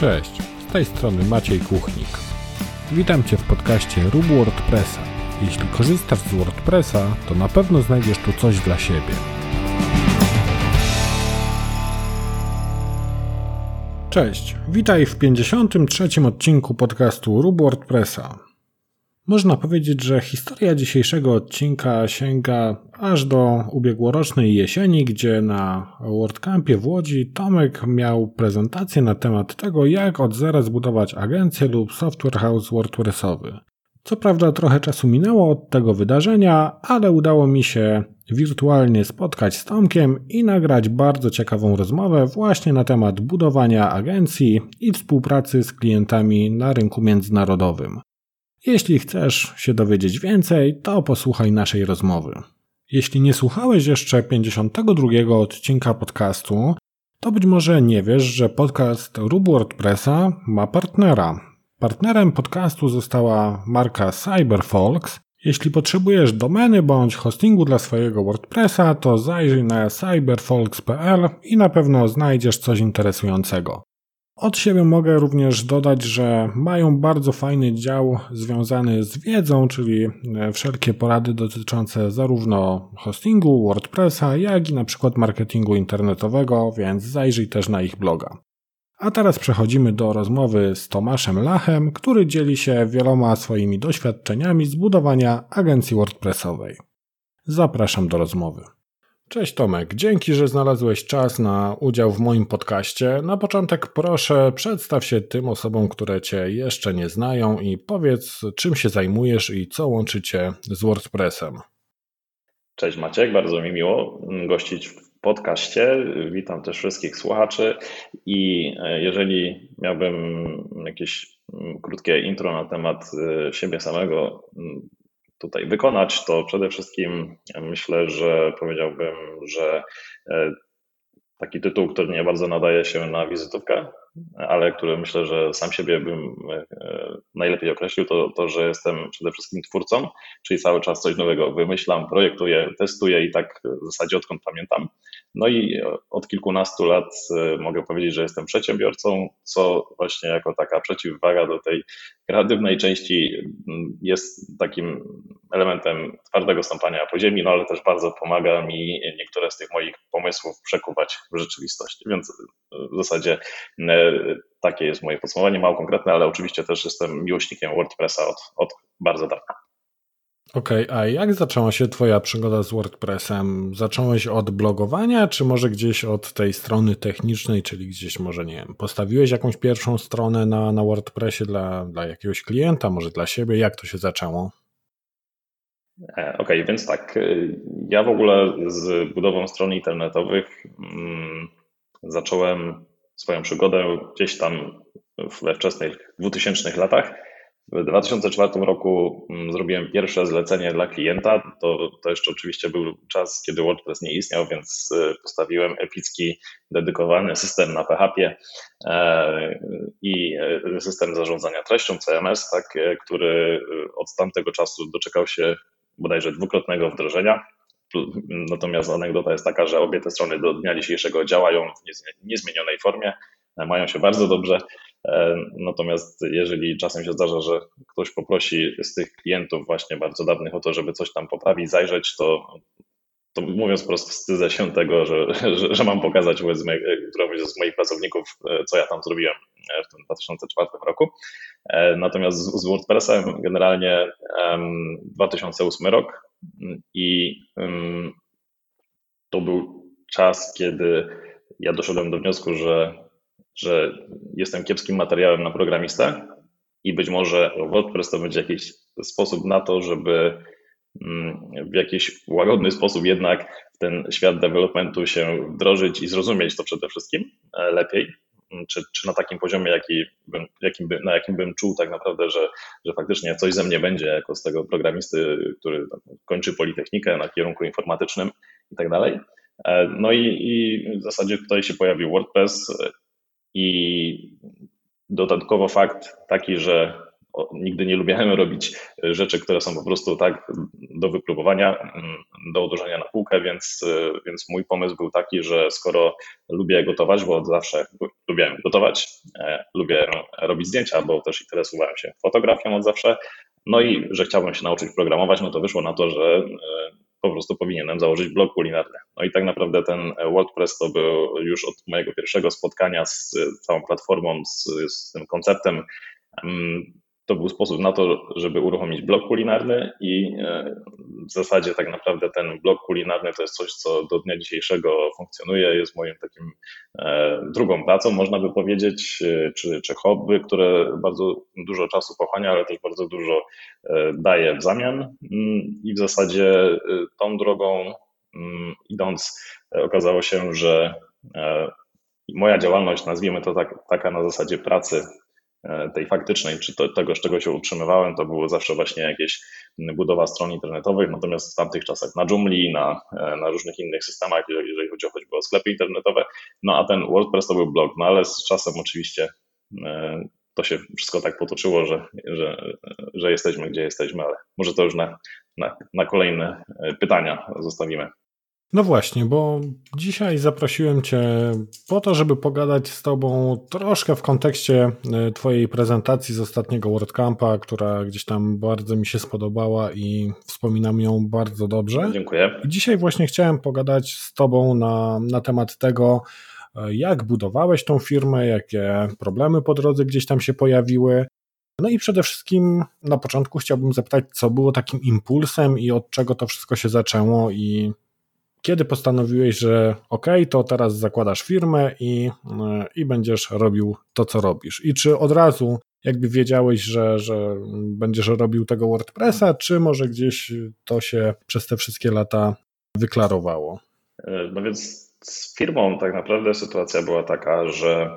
Cześć, z tej strony Maciej Kuchnik. Witam Cię w podcaście Rób WordPressa. Jeśli korzystasz z WordPressa, to na pewno znajdziesz tu coś dla siebie. Cześć, witaj w 53. odcinku podcastu Rób WordPressa. Można powiedzieć, że historia dzisiejszego odcinka sięga aż do ubiegłorocznej jesieni, gdzie na WordCampie w Łodzi Tomek miał prezentację na temat tego, jak od zera zbudować agencję lub software house WordPressowy. Co prawda trochę czasu minęło od tego wydarzenia, ale udało mi się wirtualnie spotkać z Tomkiem i nagrać bardzo ciekawą rozmowę właśnie na temat budowania agencji i współpracy z klientami na rynku międzynarodowym. Jeśli chcesz się dowiedzieć więcej, to posłuchaj naszej rozmowy. Jeśli nie słuchałeś jeszcze 52 odcinka podcastu, to być może nie wiesz, że podcast Rub WordPressa ma partnera. Partnerem podcastu została marka CyberFolks. Jeśli potrzebujesz domeny bądź hostingu dla swojego WordPressa, to zajrzyj na cyberfolks.pl i na pewno znajdziesz coś interesującego. Od siebie mogę również dodać, że mają bardzo fajny dział związany z wiedzą, czyli e, wszelkie porady dotyczące zarówno hostingu, WordPressa, jak i na przykład marketingu internetowego, więc zajrzyj też na ich bloga. A teraz przechodzimy do rozmowy z Tomaszem Lachem, który dzieli się wieloma swoimi doświadczeniami z budowania agencji WordPressowej. Zapraszam do rozmowy. Cześć Tomek, dzięki, że znalazłeś czas na udział w moim podcaście. Na początek proszę przedstaw się tym osobom, które Cię jeszcze nie znają i powiedz, czym się zajmujesz i co łączy Cię z WordPressem. Cześć Maciek, bardzo mi miło gościć w podcaście. Witam też wszystkich słuchaczy i e, jeżeli miałbym jakieś mm, krótkie intro na temat e, siebie samego, mm, tutaj wykonać, to przede wszystkim myślę, że powiedziałbym, że e, taki tytuł, który nie bardzo nadaje się na wizytówkę, ale który myślę, że sam siebie bym e, najlepiej określił, to, to, że jestem przede wszystkim twórcą, czyli cały czas coś nowego wymyślam, projektuję, testuję i tak w zasadzie odkąd pamiętam. No i od kilkunastu lat e, mogę powiedzieć, że jestem przedsiębiorcą, co właśnie jako taka przeciwwaga do tej kreatywnej części mm, jest takim elementem twardego stąpania po ziemi, no ale też bardzo pomaga mi niektóre z tych moich pomysłów przekuwać w rzeczywistość. Więc w zasadzie e, takie jest moje podsumowanie, mało konkretne, ale oczywiście też jestem miłośnikiem WordPressa od, od bardzo dawna. Okej, okay, a jak zaczęła się Twoja przygoda z WordPressem? Zacząłeś od blogowania, czy może gdzieś od tej strony technicznej, czyli gdzieś może, nie wiem, postawiłeś jakąś pierwszą stronę na, na WordPressie dla, dla jakiegoś klienta, może dla siebie? Jak to się zaczęło? E, okej, okay, więc tak. E, ja w ogóle z budową stron internetowych mm, zacząłem swoją przygodę gdzieś tam we wczesnych 2000 latach w 2004 roku mm, zrobiłem pierwsze zlecenie dla klienta. To, to jeszcze oczywiście był czas, kiedy WordPress nie istniał, więc y, postawiłem epicki, dedykowany system na PHP e, i system zarządzania treścią CMS, tak, który od tamtego czasu doczekał się bodajże dwukrotnego wdrożenia. Natomiast anegdota jest taka, że obie te strony do dnia dzisiejszego działają w niezmienionej formie, mają się bardzo dobrze. E, natomiast jeżeli czasem się zdarza, że ktoś poprosi z tych klientów właśnie bardzo dawnych o to, żeby coś tam poprawić, zajrzeć, to, to mówiąc po prostu wstydzę się tego, że, że, że mam pokazać któremuś z moich pracowników, e, co ja tam zrobiłem e, w tym 2004 roku. Natomiast z, z WordPressem generalnie 2008 rok i to był czas, kiedy ja doszedłem do wniosku, że że jestem kiepskim materiałem na programistę i być może WordPress to będzie jakiś sposób na to, żeby w jakiś łagodny sposób jednak w ten świat developmentu się wdrożyć i zrozumieć to przede wszystkim e, lepiej. Mm, czy, czy na takim poziomie, jaki bym, jakim by, na jakim bym czuł tak naprawdę, że, że faktycznie coś ze mnie będzie jako z tego programisty, który kończy Politechnikę na kierunku informatycznym i tak dalej. E, no i, i w zasadzie tutaj się pojawił WordPress i dodatkowo fakt taki, że nigdy nie lubiłem robić rzeczy, które są po prostu tak do wypróbowania. do odłożenia na półkę, więc, więc mój pomysł był taki, że skoro lubię gotować, bo od zawsze lubiłem gotować, lubię robić zdjęcia, bo też interesowałem się fotografią od zawsze, no i że chciałbym się nauczyć programować, no to wyszło na to, że po prostu powinienem założyć blog kulinarny. No i tak naprawdę ten WordPress to był już od mojego pierwszego spotkania z całą platformą, z, z tym konceptem to był sposób na to, żeby uruchomić blok kulinarny i e, w zasadzie tak naprawdę ten blok kulinarny to jest coś, co do dnia dzisiejszego funkcjonuje, jest moim takim e, drugą pracą, można by powiedzieć, e, czy, czy hobby, które bardzo dużo czasu pochłania, ale też bardzo dużo daje w zamian. Mm, i w zasadzie tą drogą mm, idąc okazało się, że moja działalność, nazwijmy to tak, taka na zasadzie pracy tej faktycznej, czy to, tego, z czego się utrzymywałem, to było zawsze właśnie jakieś budowa stron internetowych, natomiast w tamtych czasach na Joomla, na, e, na różnych innych systemach, jeżeli chodzi o choćby o sklepy internetowe, no a ten WordPress to był blog, no ale z czasem oczywiście e, to się wszystko tak potoczyło, że, że, że jesteśmy gdzie jesteśmy, ale może to już na, na, na kolejne pytania zostawimy. No właśnie, bo dzisiaj zaprosiłem Cię po to, żeby pogadać z Tobą troszkę w kontekście e, Twojej prezentacji z ostatniego WordCampa, która gdzieś tam bardzo mi się spodobała i wspominam ją bardzo dobrze. Dziękuję. I dzisiaj właśnie chciałem pogadać z Tobą na, na temat tego, e, jak budowałeś tą firmę, jakie problemy po drodze gdzieś tam się pojawiły. No i przede wszystkim na początku chciałbym zapytać, co było takim impulsem i od czego to wszystko się zaczęło i kiedy postanowiłeś, że ok, to teraz zakładasz firmę i, i będziesz robił to, co robisz? I czy od razu jakby wiedziałeś, że, że będziesz robił tego WordPressa, czy może gdzieś to się przez te wszystkie lata wyklarowało? E, no więc z firmą tak naprawdę sytuacja była taka, że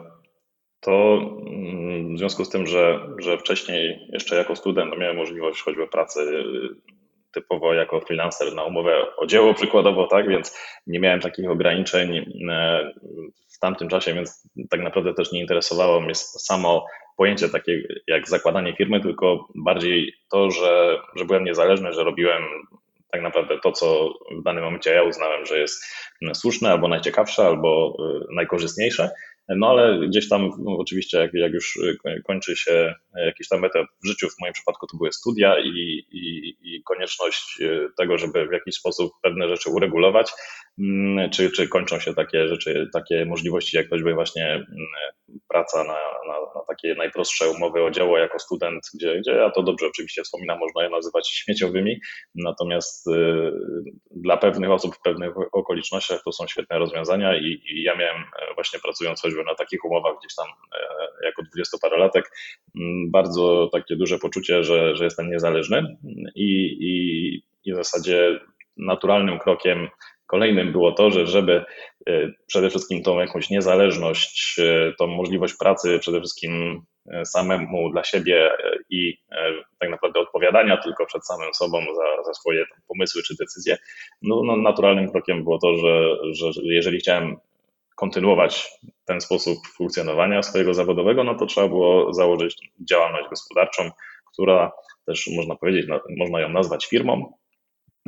to mm, w związku z tym, że, że wcześniej jeszcze jako student miałem możliwość choćby pracy typowo jako freelancer na umowę o dzieło przykładowo, tak, więc nie miałem takich ograniczeń e, w tamtym czasie, więc tak naprawdę też nie interesowało mnie samo pojęcie takie jak zakładanie firmy, tylko bardziej to, że, że byłem niezależny, że robiłem tak naprawdę to, co w danym momencie ja uznałem, że jest słuszne, albo najciekawsze, albo e, najkorzystniejsze. No ale gdzieś tam no, oczywiście jak, jak już y, kończy się jakiś tam etap w życiu, w moim przypadku to były studia i, i, i konieczność y, tego, żeby w jakiś sposób pewne rzeczy uregulować, czy, czy kończą się takie rzeczy, takie możliwości, jak choćby właśnie mm, praca na, na, na takie najprostsze umowy o dzieło jako student, gdzie, gdzie ja to dobrze oczywiście wspominam, można je nazywać śmieciowymi, natomiast y, dla pewnych osób w pewnych okolicznościach to są świetne rozwiązania i, i ja miałem e, właśnie pracując choćby na takich umowach gdzieś tam e, jako dwudziestoparaolatek mm, bardzo takie duże poczucie, że, że jestem niezależny i, i, i w zasadzie naturalnym krokiem Kolejnym było to, że żeby e, przede wszystkim tą jakąś niezależność, e, tą możliwość pracy przede wszystkim e, samemu dla siebie i tak naprawdę odpowiadania tylko przed samym sobą za, za swoje pomysły czy decyzje, no, no naturalnym krokiem było to, że, że jeżeli chciałem kontynuować ten sposób funkcjonowania swojego zawodowego, no to trzeba było założyć działalność gospodarczą, która też można powiedzieć, można ją nazwać firmą,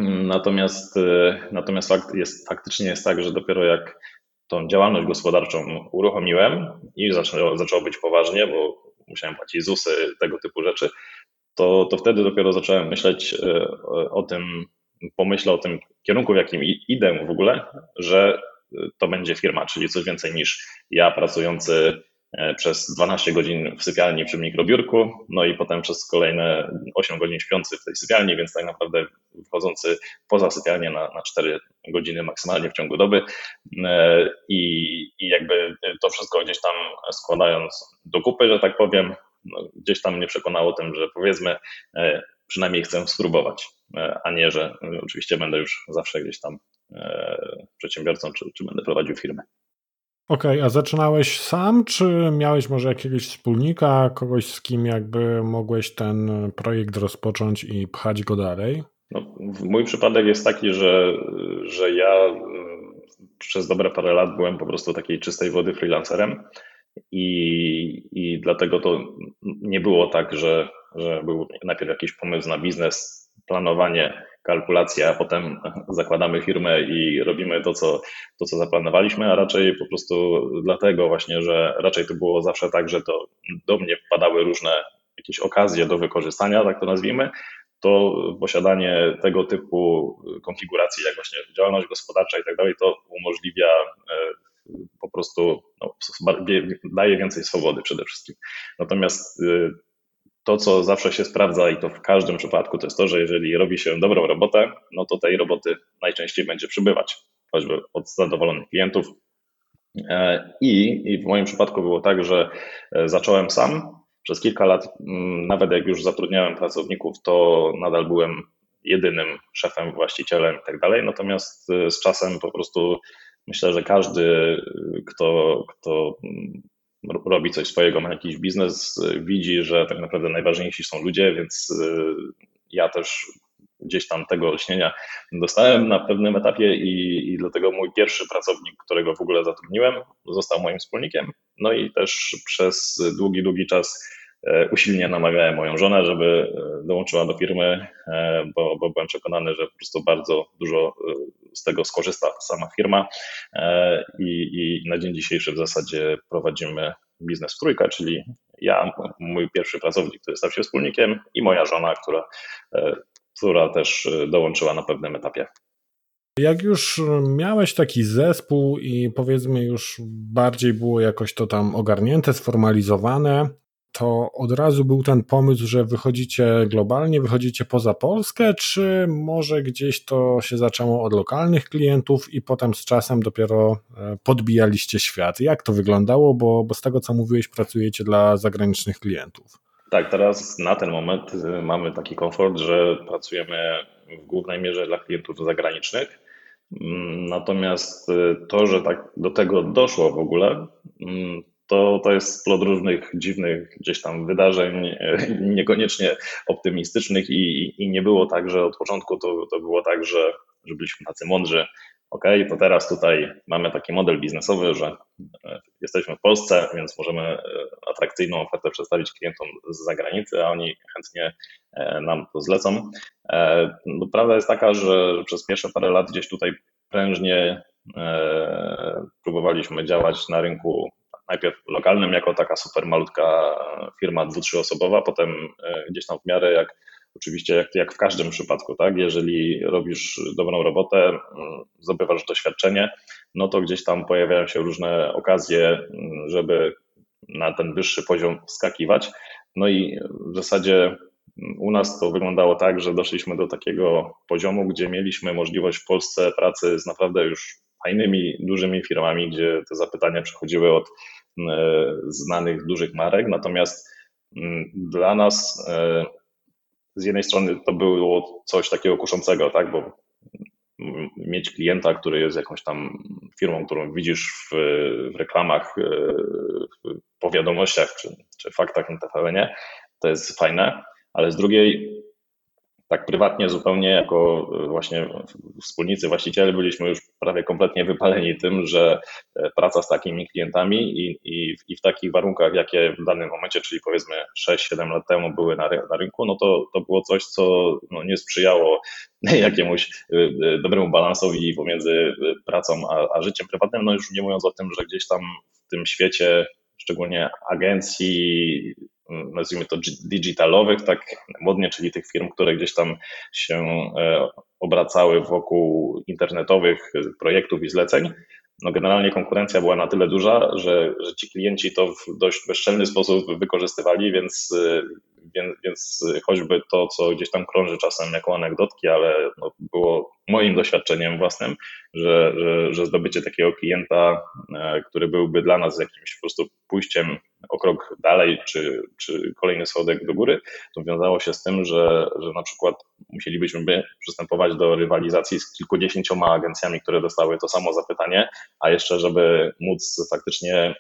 Natomiast, y, natomiast jest, faktycznie jest tak, że dopiero jak tą działalność gospodarczą uruchomiłem i zaczęło, zaczęło być poważnie, bo musiałem płacić ZUSy, tego typu rzeczy, to, to wtedy dopiero zacząłem myśleć y, o tym, pomyślę o tym kierunku, w jakim idę w ogóle, że to będzie firma, czyli coś więcej niż ja pracujący przez 12 godzin w sypialni przy mikrobiurku, no i potem przez kolejne 8 godzin śpiący w tej sypialni, więc tak naprawdę wchodzący poza sypialnię na, na 4 godziny maksymalnie w ciągu doby e, I, i jakby to wszystko gdzieś tam składając do kupy, że tak powiem, no gdzieś tam mnie przekonało tym, że powiedzmy e, przynajmniej chcę spróbować, a nie, że oczywiście będę już zawsze gdzieś tam przedsiębiorcą, czy, czy będę prowadził firmę. Okej, okay, a zaczynałeś sam, czy miałeś może jakiegoś wspólnika, kogoś z kim jakby mogłeś ten projekt rozpocząć i pchać go dalej? No, mój przypadek jest taki, że, że ja mm, przez dobre parę lat byłem po prostu takiej czystej wody freelancerem i, i dlatego to nie było tak, że, że był najpierw jakiś pomysł na biznes, planowanie kalkulacje, a potem zakładamy firmę i robimy to co, to, co zaplanowaliśmy, a raczej po prostu dlatego właśnie, że raczej to było zawsze tak, że to do mnie wpadały różne jakieś okazje do wykorzystania, tak to nazwijmy, to posiadanie tego typu konfiguracji, jak właśnie działalność gospodarcza i tak dalej, to umożliwia e, po prostu, no, daje więcej swobody przede wszystkim. Natomiast y, to, co zawsze się sprawdza i to w każdym przypadku, to jest to, że jeżeli robi się dobrą robotę, no to tej roboty najczęściej będzie przybywać, choćby od zadowolonych klientów. E, I, I w moim przypadku było tak, że e, zacząłem sam. Przez kilka lat, mm, nawet jak już zatrudniałem pracowników, to nadal byłem jedynym szefem, właścicielem i tak dalej. Natomiast e, z czasem po prostu myślę, że każdy, kto, kto mm, robi coś swojego, ma jakiś biznes, widzi, że tak naprawdę najważniejsi są ludzie, więc y, ja też gdzieś tam tego lśnienia dostałem na pewnym etapie i, i dlatego mój pierwszy pracownik, którego w ogóle zatrudniłem, został moim wspólnikiem. No i też przez długi, długi czas usilnie namawiałem moją żonę, żeby e, dołączyła do firmy, e, bo, bo byłem przekonany, że po prostu bardzo dużo z tego skorzysta sama firma i, i na dzień dzisiejszy w zasadzie prowadzimy biznes w trójkę, czyli ja, mój pierwszy pracownik, który stał się wspólnikiem i moja żona, która, która też dołączyła na pewnym etapie. Jak już miałeś taki zespół i powiedzmy już bardziej było jakoś to tam ogarnięte, sformalizowane, to od razu był ten pomysł, że wychodzicie globalnie, wychodzicie poza Polskę, czy może gdzieś to się zaczęło od lokalnych klientów i potem z czasem dopiero e, podbijaliście świat? Jak to wyglądało? Bo, bo z tego co mówiłeś, pracujecie dla zagranicznych klientów. Tak, teraz na ten moment y, mamy taki komfort, że pracujemy w głównej mierze dla klientów zagranicznych. Mm, natomiast y, to, że tak do tego doszło w ogóle, mm, to, to jest plot różnych dziwnych gdzieś tam wydarzeń, e, niekoniecznie optymistycznych i, i nie było tak, że od początku to, to było tak, że, że byliśmy tacy mądrzy, ok, to teraz tutaj mamy taki model biznesowy, że e, jesteśmy w Polsce, więc możemy e, atrakcyjną ofertę przedstawić klientom z zagranicy, a oni chętnie nam to zlecą. No, prawda jest taka, że przez pierwsze parę lat gdzieś tutaj prężnie próbowaliśmy działać na rynku najpierw lokalnym jako taka super malutka firma dwu, trzyosobowa, potem e, gdzieś tam w miarę jak oczywiście jak, jak w każdym przypadku, tak? Jeżeli robisz dobrą robotę, zdobywasz doświadczenie, no to gdzieś tam pojawiają się różne okazje, żeby na ten wyższy poziom wskakiwać. No i w zasadzie u nas to wyglądało tak, że doszliśmy do takiego poziomu, gdzie mieliśmy możliwość w Polsce pracy z naprawdę już fajnymi, dużymi firmami, gdzie te zapytania przychodziły od znanych dużych marek. Natomiast mm, dla nas e, z jednej strony to było coś takiego kuszącego, tak, bo mieć klienta, który jest jakąś tam firmą, którą widzisz w, w reklamach, e, w powiadomościach czy, czy faktach na tvn to jest fajne, ale z drugiej tak prywatnie zupełnie jako e, właśnie wspólnicy, właściciele byliśmy już prawie kompletnie wypaleni tym, że e, praca z takimi klientami i, i, i w takich warunkach, jakie w danym momencie, czyli powiedzmy 6-7 lat temu były na, na rynku, no to, to było coś, co no, nie sprzyjało jakiemuś e, dobremu balansowi pomiędzy pracą a, a życiem prywatnym, no już nie mówiąc o tym, że gdzieś tam w tym świecie szczególnie agencji, nazwijmy to digitalowych, tak modnie, czyli tych firm, które gdzieś tam się e, obracały wokół internetowych projektów i zleceń. No generalnie konkurencja była na tyle duża, że, że ci klienci to w dość bezczelny sposób wykorzystywali, więc e, więc, więc choćby to, co gdzieś tam krąży czasem jako anegdotki, ale no, było moim doświadczeniem własnym, że, że, że zdobycie takiego klienta, e, który byłby dla nas jakimś po prostu pójściem o krok dalej, czy, czy kolejny schodek do góry, to wiązało się z tym, że, że na przykład musielibyśmy przystępować do rywalizacji z kilkudziesięcioma agencjami, które dostały to samo zapytanie, a jeszcze, żeby móc faktycznie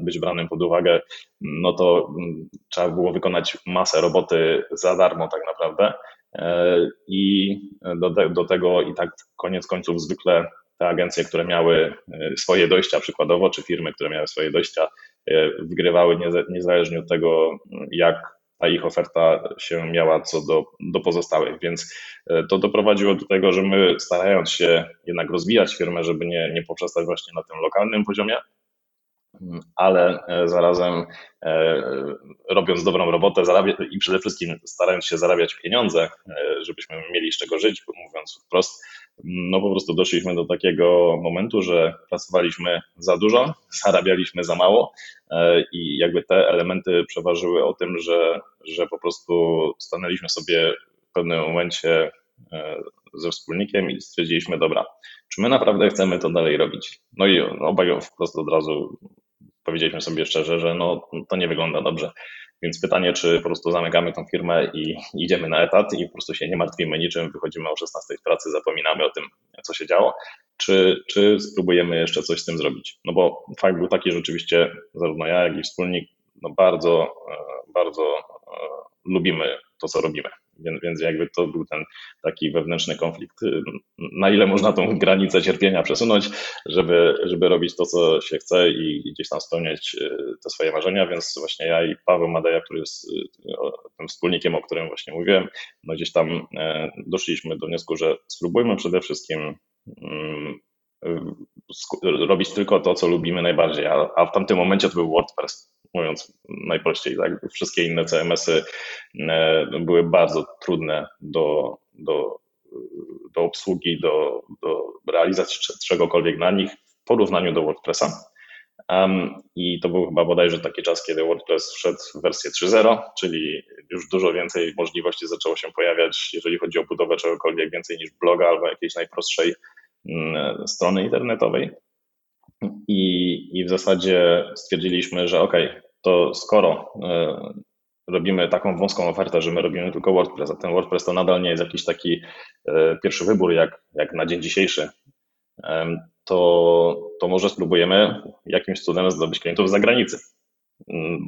być branym pod uwagę, no to mm, trzeba było wykonać masę roboty za darmo tak naprawdę. E, I do, do tego i tak koniec końców zwykle te agencje, które miały e, swoje dojścia przykładowo, czy firmy, które miały swoje dojścia, e, wygrywały niezależnie od tego, jak a ich oferta się miała co do, do pozostałych. Więc to doprowadziło do tego, że my starając się jednak rozwijać firmę, żeby nie, nie poprzestać właśnie na tym lokalnym poziomie, ale e, zarazem e, robiąc dobrą robotę i przede wszystkim starając się zarabiać pieniądze, e, żebyśmy mieli z czego żyć, mówiąc wprost, no po prostu doszliśmy do takiego momentu, że pracowaliśmy za dużo, zarabialiśmy za mało i jakby te elementy przeważyły o tym, że, że po prostu stanęliśmy sobie w pewnym momencie ze wspólnikiem i stwierdziliśmy, dobra, czy my naprawdę chcemy to dalej robić? No i obaj wprost od razu powiedzieliśmy sobie szczerze, że no, to nie wygląda dobrze. Więc pytanie, czy po prostu zamykamy tą firmę i idziemy na etat i po prostu się nie martwimy niczym, wychodzimy o 16 w pracy, zapominamy o tym, co się działo, czy, czy spróbujemy jeszcze coś z tym zrobić. No bo fakt był taki, że rzeczywiście zarówno ja, jak i wspólnik no bardzo, e, bardzo e, lubimy to, co robimy. Więc, jakby to był ten taki wewnętrzny konflikt, na ile można tą granicę cierpienia przesunąć, żeby, żeby robić to, co się chce i gdzieś tam spełniać y, te swoje marzenia, więc właśnie ja i Paweł Madeja, który jest y, tym wspólnikiem, o którym właśnie mówiłem, no gdzieś tam e, doszliśmy do wniosku, że spróbujmy przede wszystkim mm, robić tylko to, co lubimy najbardziej, a w tamtym momencie to był WordPress mówiąc najprościej. Tak? Wszystkie inne CMS-y e, były bardzo trudne do, do, do obsługi, do, do realizacji czegokolwiek na nich w porównaniu do WordPressa. Um, I to był chyba bodajże taki czas, kiedy WordPress wszedł w wersję 3.0, czyli już dużo więcej możliwości zaczęło się pojawiać, jeżeli chodzi o budowę czegokolwiek więcej niż bloga albo jakiejś najprostszej mm, strony internetowej. I, I w zasadzie stwierdziliśmy, że ok, to skoro e, robimy taką wąską ofertę, że my robimy tylko WordPress, a ten WordPress to nadal nie jest jakiś taki e, pierwszy wybór jak, jak na dzień dzisiejszy, to, to może spróbujemy jakimś cudem zdobyć klientów z zagranicy,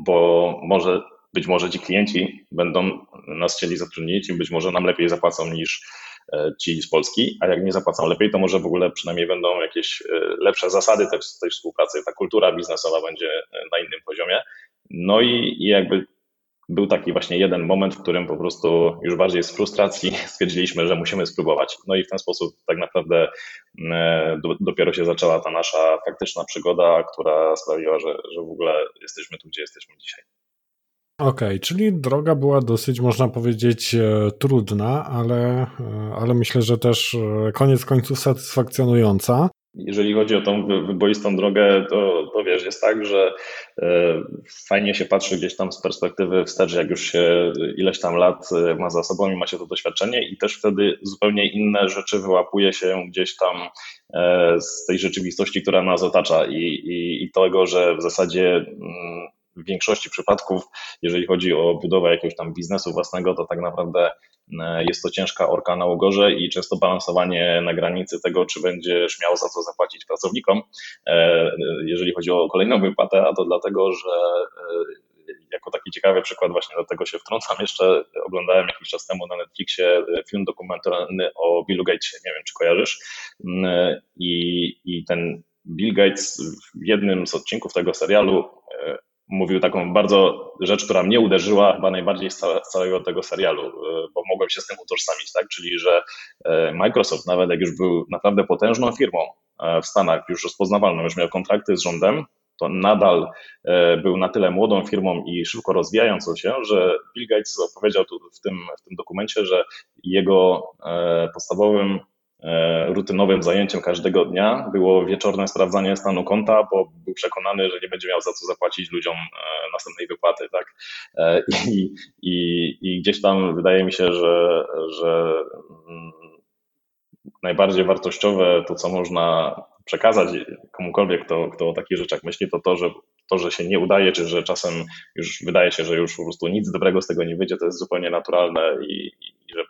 bo może być może ci klienci będą nas chcieli zatrudnić i być może nam lepiej zapłacą niż ci z Polski, a jak nie zapłacą lepiej, to może w ogóle przynajmniej będą jakieś e, lepsze zasady tej, tej współpracy, ta kultura biznesowa będzie e, na innym poziomie. No i, i jakby był taki właśnie jeden moment, w którym po prostu już bardziej z frustracji stwierdziliśmy, że musimy spróbować. No i w ten sposób tak naprawdę do, dopiero się zaczęła ta nasza faktyczna przygoda, która sprawiła, że, że w ogóle jesteśmy tu, gdzie jesteśmy dzisiaj. Okej, okay, czyli droga była dosyć, można powiedzieć, e, trudna, ale, e, ale myślę, że też e, koniec końców satysfakcjonująca. Jeżeli chodzi o tą wyboistą drogę, to, to wiesz, jest tak, że fajnie się patrzy gdzieś tam z perspektywy wstecz, jak już się ileś tam lat ma za sobą i ma się to doświadczenie i też wtedy zupełnie inne rzeczy wyłapuje się gdzieś tam z tej rzeczywistości, która nas otacza i, i, i tego, że w zasadzie mm, w większości przypadków, jeżeli chodzi o budowę jakiegoś tam biznesu własnego, to tak naprawdę e, jest to ciężka orka na ugorze i często balansowanie na granicy tego, czy będziesz miał za co zapłacić pracownikom, e, jeżeli chodzi o kolejną wypłatę, a to dlatego, że e, jako taki ciekawy przykład właśnie do tego się wtrącam, jeszcze oglądałem jakiś czas temu na Netflixie film dokumentalny o Billu Gatesie, nie wiem czy kojarzysz i, i ten Bill Gates w jednym z odcinków tego serialu mówił taką bardzo rzecz, która mnie uderzyła chyba najbardziej z całego tego serialu, e, bo mogłem się z tym utożsamić, tak? Czyli, że e, Microsoft, nawet jak już był naprawdę potężną firmą e, w Stanach, już rozpoznawalną, już miał kontrakty z rządem, to nadal był na tyle młodą firmą i szybko rozwijającą się, że Bill Gates opowiedział w tym, w tym dokumencie, że jego podstawowym rutynowym zajęciem każdego dnia było wieczorne sprawdzanie stanu konta, bo był przekonany, że nie będzie miał za co zapłacić ludziom e, następnej wypłaty. Tak? E, I, i, i gdzieś tam wydaje mi się, że, że mm, najbardziej wartościowe to, co można przekazać komukolwiek, kto, kto o takich rzeczach myśli, to to, że to, że się nie udaje, czy że czasem już wydaje się, że już po prostu nic dobrego z tego nie wyjdzie, to jest zupełnie naturalne i, i że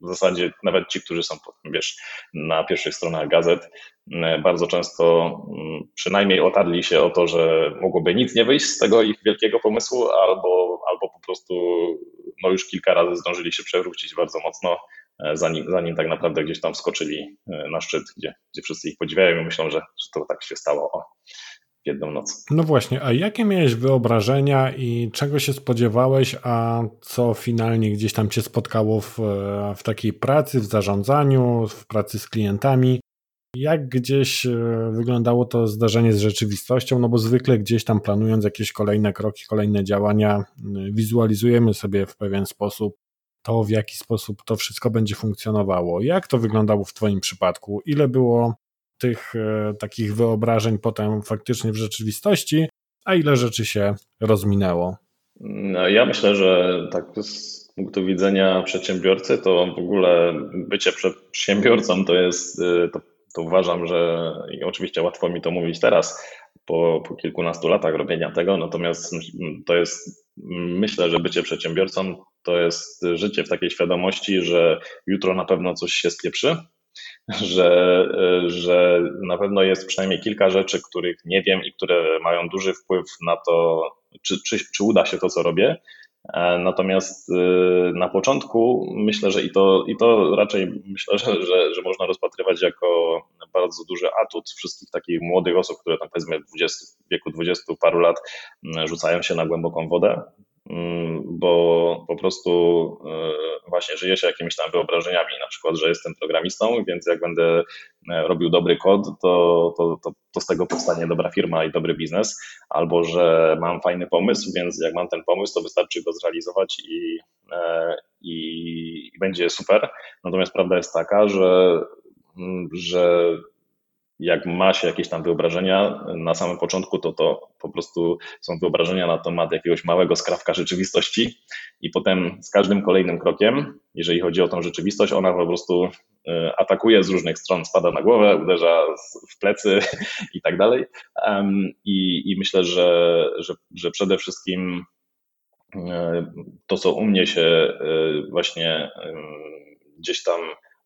w zasadzie nawet ci, którzy są wiesz, na pierwszych stronach gazet, mm, bardzo często mm, przynajmniej otarli się o to, że mogłoby nic nie wyjść z tego ich wielkiego pomysłu, albo, albo po prostu no już kilka razy zdążyli się przewrócić bardzo mocno, e, zanim, zanim tak naprawdę gdzieś tam skoczyli e, na szczyt, gdzie, gdzie wszyscy ich podziwiają i myślą, że, że to tak się stało. O. w jedną noc. No właśnie, a jakie miałeś wyobrażenia i czego się spodziewałeś, a co finalnie gdzieś tam cię spotkało w, w takiej pracy, w zarządzaniu, w pracy z klientami? Jak gdzieś e, wyglądało to zdarzenie z rzeczywistością? No bo zwykle gdzieś tam planując jakieś kolejne kroki, kolejne działania, wizualizujemy sobie w pewien sposób to, w jaki sposób to wszystko będzie funkcjonowało. Jak to wyglądało w Twoim przypadku? Ile było tych e, takich wyobrażeń potem faktycznie w rzeczywistości, a ile rzeczy się rozminęło? No, ja myślę, że tak z punktu widzenia przedsiębiorcy, to w ogóle bycie przedsiębiorcą to jest, e, to, to uważam, że i oczywiście łatwo mi to mówić teraz, po, po kilkunastu latach robienia tego, natomiast to jest, myślę, że bycie przedsiębiorcą to jest życie w takiej świadomości, że jutro na pewno coś się spieprzy, że, że na pewno jest przynajmniej kilka rzeczy, których nie wiem i które mają duży wpływ na to, czy, czy, czy uda się to, co robię. E, natomiast y, na początku myślę, że i to, i to raczej myślę, że, że, że można rozpatrywać jako bardzo duży atut wszystkich takich młodych osób, które tam powiedzmy w 20, wieku 20 paru lat rzucają się na głęboką wodę. Mm, bo po prostu e, właśnie żyje się jakimiś tam wyobrażeniami, na przykład, że jestem programistą, więc jak będę e, robił dobry kod, to, to, to, to z tego powstanie dobra firma i dobry biznes, albo że mam fajny pomysł, więc jak mam ten pomysł, to wystarczy go zrealizować i, e, i będzie super. Natomiast prawda jest taka, że, mm, że jak ma się jakieś tam wyobrażenia na samym początku, to to po prostu są wyobrażenia na temat jakiegoś małego skrawka rzeczywistości i potem z każdym kolejnym krokiem, jeżeli chodzi o tą rzeczywistość, ona po prostu e, atakuje z różnych stron, spada na głowę, uderza w plecy i tak dalej. I, i myślę, że, że, że przede wszystkim e, to, co u mnie się e, właśnie gdzieś tam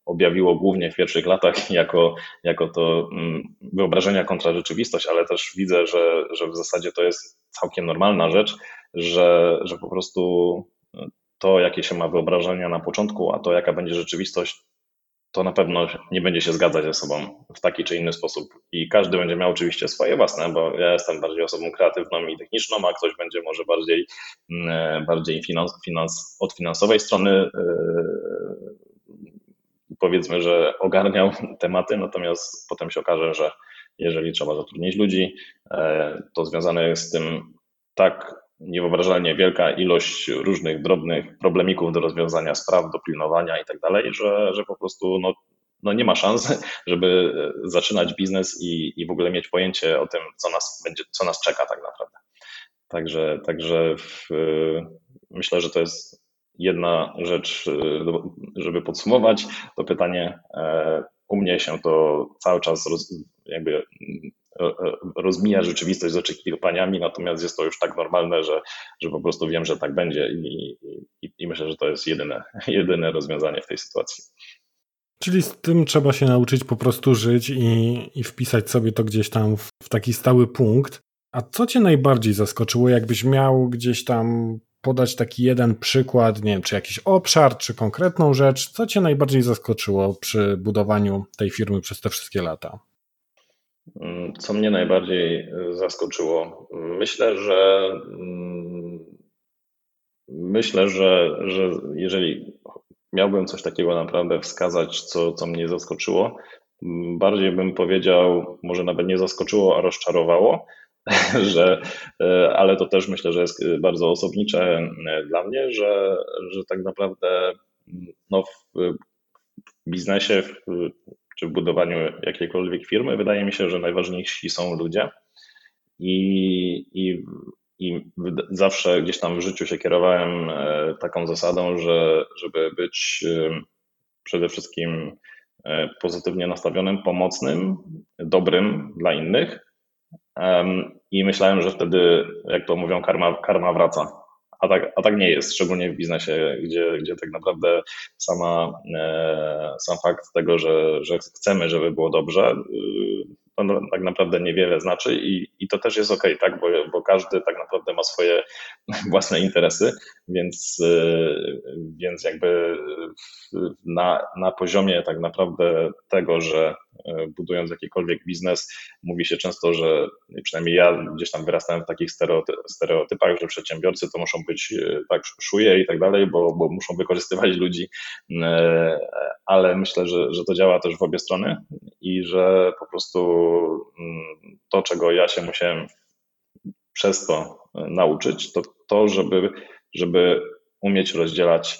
objawiło głównie w pierwszych latach jako, jako to mm, wyobrażenia kontra rzeczywistość, ale też widzę, że, że w zasadzie to jest całkiem normalna rzecz, że, że po prostu to, jakie się ma wyobrażenia na początku, a to, jaka będzie rzeczywistość, to na pewno nie będzie się zgadzać ze sobą w taki czy inny sposób. I każdy będzie miał oczywiście swoje własne, bo ja jestem bardziej osobą kreatywną i techniczną, a ktoś będzie może bardziej, mm, bardziej finans, finans, od finansowej strony yy, powiedzmy, że ogarniał tematy, natomiast potem się okaże, że jeżeli trzeba zatrudnić ludzi, e, to związane jest z tym tak niewyobrażalnie wielka ilość różnych drobnych problemików do rozwiązania, spraw, do pilnowania i tak dalej, że, że po prostu no, no nie ma szans, żeby zaczynać biznes i, i w ogóle mieć pojęcie o tym, co nas będzie, co nas czeka tak naprawdę. Także, także w, myślę, że to jest jedna rzecz, y, żeby podsumować, to pytanie e, u mnie się to cały czas roz, jakby e, e, rozmija rzeczywistość z oczekiwaniami, natomiast jest to już tak normalne, że, że po prostu wiem, że tak będzie i, i, i myślę, że to jest jedyne, jedyne rozwiązanie w tej sytuacji. Czyli z tym trzeba się nauczyć po prostu żyć i, i wpisać sobie to gdzieś tam w, w taki stały punkt. A co Cię najbardziej zaskoczyło, jakbyś miał gdzieś tam podać taki jeden przykład, nie wiem, czy jakiś obszar, czy konkretną rzecz, co Cię najbardziej zaskoczyło przy budowaniu tej firmy przez te wszystkie lata? Co mnie najbardziej zaskoczyło? Myślę, że myślę, że, że jeżeli miałbym coś takiego naprawdę wskazać, co, co mnie zaskoczyło, bardziej bym powiedział, może nawet nie zaskoczyło, a rozczarowało, że, e, ale to też myślę, że jest bardzo osobnicze e, dla mnie, że, że tak naprawdę no, w biznesie w, czy w budowaniu jakiejkolwiek firmy wydaje mi się, że najważniejsi są ludzie. I, i, i zawsze gdzieś tam w życiu się kierowałem e, taką zasadą, że żeby być przede wszystkim pozytywnie nastawionym, pomocnym, dobrym dla innych, i myślałem, że wtedy, jak to mówią, karma, karma wraca. A tak, a tak nie jest, szczególnie w biznesie, gdzie, gdzie tak naprawdę sama, e, sam fakt tego, że, że chcemy, żeby było dobrze, y, to tak naprawdę niewiele znaczy i, i to też jest ok, tak? Bo, bo każdy tak naprawdę ma swoje własne interesy, więc, y, więc jakby na, na poziomie tak naprawdę tego, że budując jakikolwiek biznes, mówi się często, że przynajmniej ja gdzieś tam wyrastałem w takich stereotypach, że przedsiębiorcy to muszą być tak szuje i tak dalej, bo, bo muszą wykorzystywać ludzi, ale myślę, że, że to działa też w obie strony i że po prostu to, czego ja się musiałem przez to nauczyć, to to, żeby, żeby umieć rozdzielać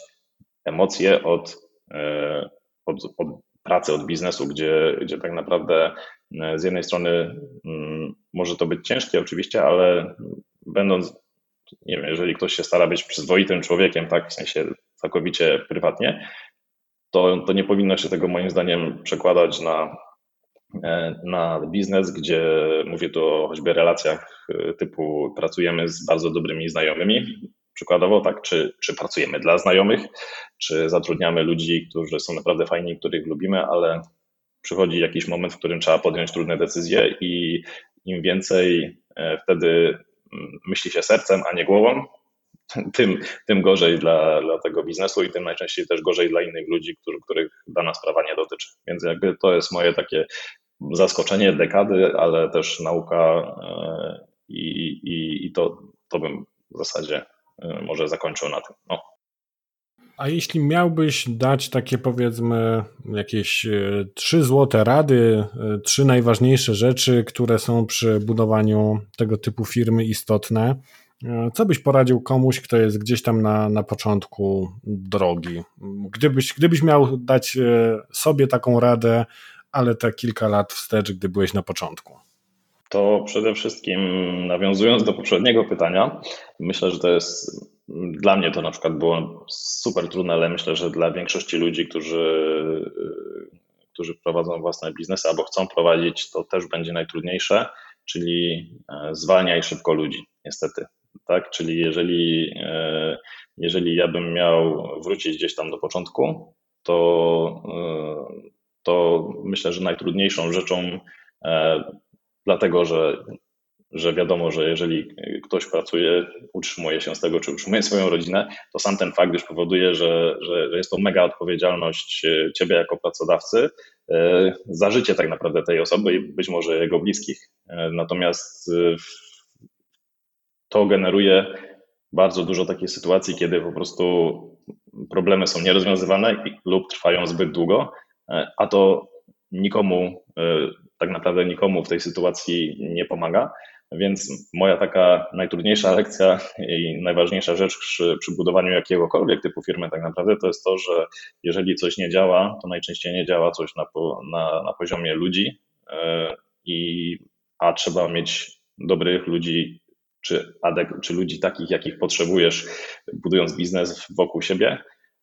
emocje od, e, od, od pracy, od biznesu, gdzie, gdzie tak naprawdę e, z jednej strony mm, może to być ciężkie oczywiście, ale będąc, nie wiem, jeżeli ktoś się stara być przyzwoitym człowiekiem, tak, w sensie całkowicie prywatnie, to, to nie powinno się tego moim zdaniem przekładać na, e, na biznes, gdzie mówię tu o choćby relacjach typu pracujemy z bardzo dobrymi znajomymi, przykładowo, tak, czy, czy pracujemy dla znajomych, czy zatrudniamy ludzi, którzy są naprawdę fajni, których lubimy, ale przychodzi jakiś moment, w którym trzeba podjąć trudne decyzje i im więcej e, wtedy mm, myśli się sercem, a nie głową, tym, tym gorzej dla, dla tego biznesu i tym najczęściej też gorzej dla innych ludzi, którzy, których dana sprawa nie dotyczy. Więc jakby to jest moje takie zaskoczenie dekady, ale też nauka e, i, i, i to, to bym w zasadzie E, może zakończył na tym. No. A jeśli miałbyś dać takie powiedzmy jakieś e, trzy złote rady, trzy najważniejsze rzeczy, które są przy budowaniu tego typu firmy istotne, co byś poradził komuś, kto jest gdzieś tam na, na początku drogi? Gdybyś, gdybyś miał dać sobie taką radę, ale te kilka lat wstecz, gdy byłeś na początku to przede wszystkim nawiązując do poprzedniego pytania, myślę, że to jest dla mnie to na przykład było super trudne, ale myślę, że dla większości ludzi, którzy, którzy prowadzą własne biznesy albo chcą prowadzić, to też będzie najtrudniejsze, czyli e, zwalniaj szybko ludzi, niestety. Tak? Czyli jeżeli, e, jeżeli ja bym miał wrócić gdzieś tam do początku, to, e, to myślę, że najtrudniejszą rzeczą dlatego że, że wiadomo, że jeżeli ktoś pracuje, utrzymuje się z tego, czy utrzymuje swoją rodzinę, to sam ten fakt już powoduje, że, że, że jest to mega odpowiedzialność e, ciebie jako pracodawcy e, za życie tak naprawdę tej osoby i być może jego bliskich. E, natomiast to generuje bardzo dużo takich sytuacji, kiedy po prostu problemy są nierozwiązywane lub trwają zbyt długo, a to nikomu tak naprawdę nikomu w tej sytuacji nie pomaga. Więc moja taka najtrudniejsza lekcja i najważniejsza rzecz przy, przy, budowaniu jakiegokolwiek typu firmy tak naprawdę to jest to, że jeżeli coś nie działa, to najczęściej nie działa coś na, na, na poziomie ludzi, e, i, a trzeba mieć dobrych ludzi, czy, adek, czy ludzi takich, jakich potrzebujesz, budując biznes wokół siebie.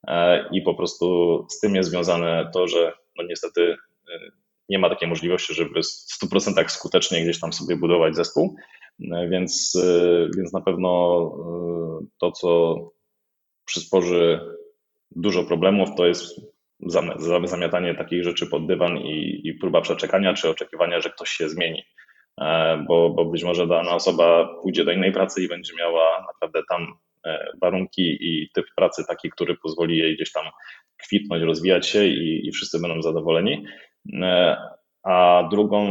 E, I po prostu z tym jest związane to, że no niestety e, nie ma takiej możliwości, żeby w 100% skutecznie gdzieś tam sobie budować zespół. Więc, więc na pewno e, to, co przysporzy dużo problemów, to jest zamiatanie takich rzeczy pod dywan i, i próba przeczekania, czy oczekiwania, że ktoś się zmieni. E, bo, bo być może dana osoba pójdzie do innej pracy i będzie miała naprawdę tam e, warunki i typ pracy taki, który pozwoli jej gdzieś tam kwitnąć, rozwijać się i, i wszyscy będą zadowoleni. E, a drugą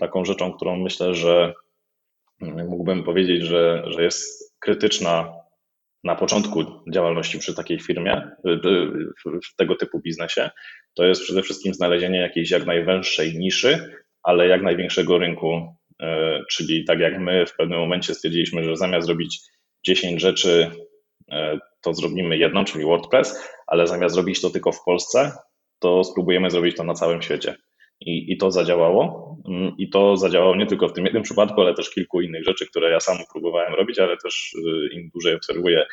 taką rzeczą, którą myślę, że mógłbym powiedzieć, że, że jest krytyczna na początku działalności przy takiej firmie, w tego typu biznesie, to jest przede wszystkim znalezienie jakiejś jak najwęższej niszy, ale jak największego rynku. E, czyli tak jak my w pewnym momencie stwierdziliśmy, że zamiast zrobić 10 rzeczy, e, to zrobimy jedną, czyli WordPress, ale zamiast zrobić to tylko w Polsce, to spróbujemy zrobić to na całym świecie. I, I to zadziałało. Mm, I to zadziałało nie tylko w tym jednym przypadku, ale też kilku innych rzeczy, które ja sam próbowałem robić, ale też y, im dłużej obserwuję,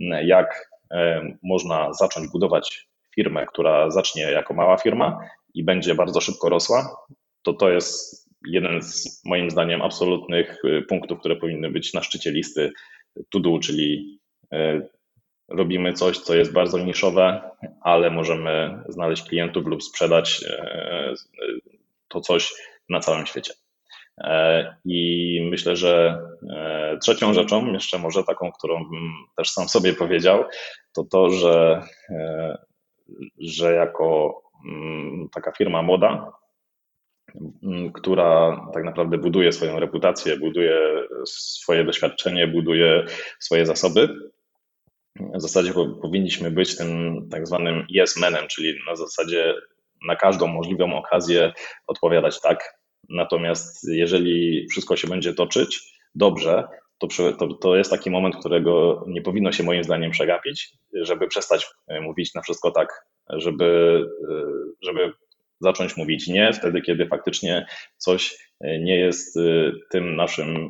mm, jak e, można zacząć budować firmę, która zacznie jako mała firma i będzie bardzo szybko rosła, to to jest jeden z moim zdaniem absolutnych y, punktów, które powinny być na szczycie listy to do, czyli e, robimy coś, co jest bardzo niszowe, ale możemy znaleźć klientów lub sprzedać e, to coś na całym świecie. E, I myślę, że e, trzecią rzeczą, jeszcze może taką, którą bym też sam sobie powiedział, to to, że, że jako mm, taka firma moda, która tak naprawdę buduje swoją reputację, buduje swoje doświadczenie, buduje swoje zasoby. W zasadzie powinniśmy być tym tak zwanym yes manem, czyli na zasadzie na każdą możliwą okazję odpowiadać tak. Natomiast jeżeli wszystko się będzie toczyć dobrze, to, to, to jest taki moment, którego nie powinno się moim zdaniem przegapić, żeby przestać mówić na wszystko tak, żeby, żeby zacząć mówić nie wtedy, kiedy faktycznie coś e, nie jest e, tym naszym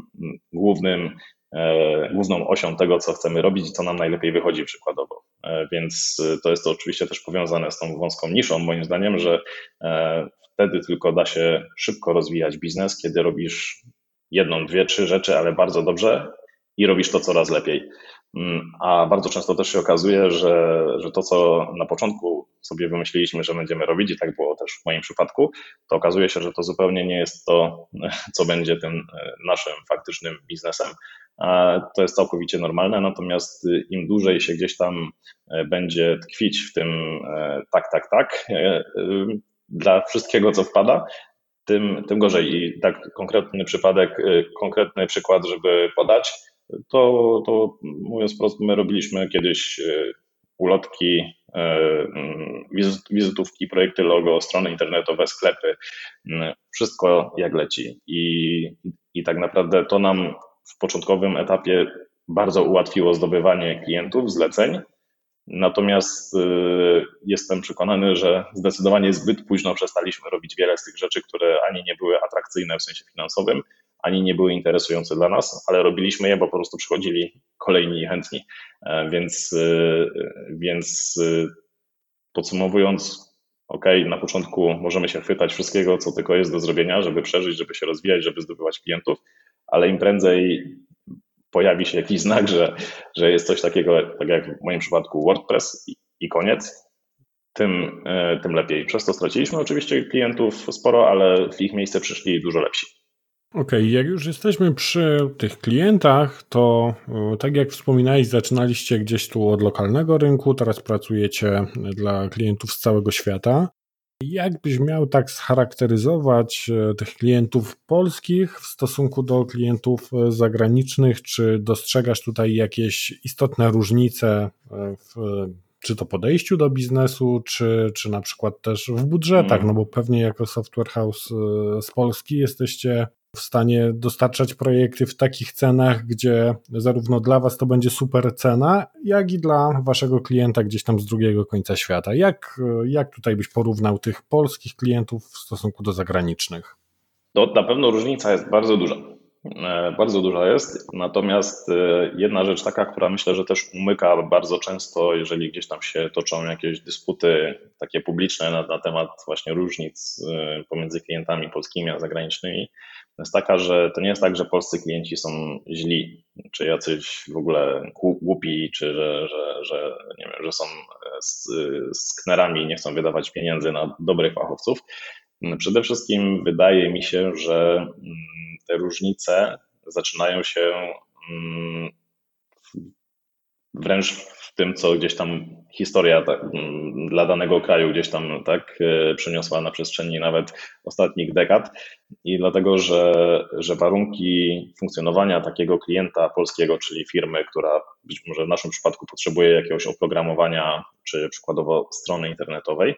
głównym, e, główną osią tego, co chcemy robić i co nam najlepiej wychodzi przykładowo. Więc to jest to oczywiście też powiązane z tą wąską niszą, moim zdaniem, że wtedy tylko da się szybko rozwijać biznes, kiedy robisz jedną, dwie, trzy rzeczy, ale bardzo dobrze i robisz to coraz lepiej. Mm, a bardzo często też się okazuje, że, że to, co na początku sobie wymyśliliśmy, że będziemy robić, i tak było też w moim przypadku, to okazuje się, że to zupełnie nie jest to, co będzie tym e, naszym faktycznym biznesem. To jest całkowicie normalne, natomiast im dłużej się gdzieś tam e, będzie tkwić w tym e, tak, tak, tak, dla wszystkiego, co wpada, tym, tym gorzej. I tak konkretny przypadek, konkretny przykład, żeby podać, to, to mówiąc prosto, my robiliśmy kiedyś e, ulotki, e, mm, wizytówki, projekty logo, strony internetowe, sklepy, mm, wszystko jak leci. I, I tak naprawdę to nam w początkowym etapie bardzo ułatwiło zdobywanie klientów, zleceń. Natomiast e, jestem przekonany, że zdecydowanie zbyt późno przestaliśmy robić wiele z tych rzeczy, które ani nie były atrakcyjne w sensie finansowym, ani nie były interesujące dla nas, ale robiliśmy je, bo po prostu przychodzili kolejni chętni. E, więc, e, więc e, podsumowując, ok, na początku możemy się chwytać wszystkiego, co tylko jest do zrobienia, żeby przeżyć, żeby się rozwijać, żeby zdobywać klientów, ale im prędzej pojawi się jakiś znak, że, że jest coś takiego, tak jak w moim przypadku WordPress i, i koniec, tym, tym lepiej. Przez to straciliśmy oczywiście klientów sporo, ale w ich miejsce przyszli dużo lepsi. Okej, okay, jak już jesteśmy przy tych klientach, to tak jak wspominałeś, zaczynaliście gdzieś tu od lokalnego rynku, teraz pracujecie dla klientów z całego świata. Jak byś miał tak scharakteryzować e, tych klientów polskich w stosunku do klientów e, zagranicznych? Czy dostrzegasz tutaj jakieś istotne różnice e, w czy to podejściu do biznesu, czy, czy na przykład też w budżetach, mm. no bo pewnie jako software house z Polski jesteście w stanie dostarczać projekty w takich cenach, gdzie zarówno dla Was to będzie super cena, jak i dla Waszego klienta gdzieś tam z drugiego końca świata. Jak, jak tutaj byś porównał tych polskich klientów w stosunku do zagranicznych? To na pewno różnica jest bardzo duża. E, bardzo duża jest. Natomiast e, jedna rzecz taka, która myślę, że też umyka bardzo często, jeżeli gdzieś tam się toczą jakieś dysputy takie publiczne na, na temat właśnie różnic e, pomiędzy klientami polskimi a zagranicznymi, jest taka, że to nie jest tak, że polscy klienci są źli, czy jacyś w ogóle głupi, czy że, że, że, nie wiem, że są sknerami i nie chcą wydawać pieniędzy na dobrych fachowców. Przede wszystkim wydaje mi się, że mm, te różnice zaczynają się mm, wręcz w tym, co gdzieś tam historia tak, mm, dla danego kraju gdzieś tam tak e, przyniosła na przestrzeni nawet ostatnich dekad i dlatego, że, że warunki funkcjonowania takiego klienta polskiego, czyli firmy, która być może w naszym przypadku potrzebuje jakiegoś oprogramowania, czy przykładowo strony internetowej,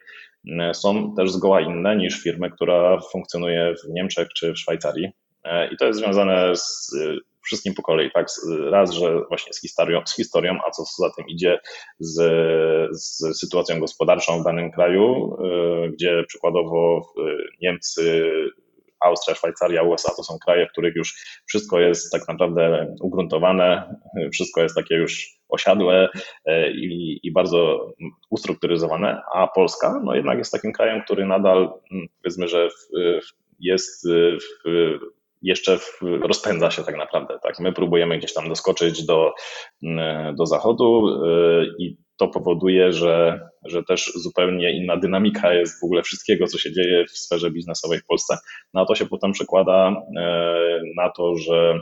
są też zgoła inne niż firmy, która funkcjonuje w Niemczech czy w Szwajcarii. E, I to jest związane z wszystkim po kolei, tak? Raz, że właśnie z historią, z historią a co za tym idzie, z, z sytuacją gospodarczą w danym kraju, y, gdzie przykładowo Niemcy, Austria, Szwajcaria, USA to są kraje, w których już wszystko jest tak naprawdę ugruntowane, wszystko jest takie już osiadłe y, i, i bardzo ustrukturyzowane, a Polska no jednak jest takim krajem, który nadal mm, powiedzmy, że w, jest w, jeszcze w, rozpędza się tak naprawdę. Tak? My próbujemy gdzieś tam doskoczyć do, mm, do zachodu y, i to powoduje, że, że też zupełnie inna dynamika jest w ogóle wszystkiego, co się dzieje w sferze biznesowej w Polsce. No a to się potem przekłada y, na to, że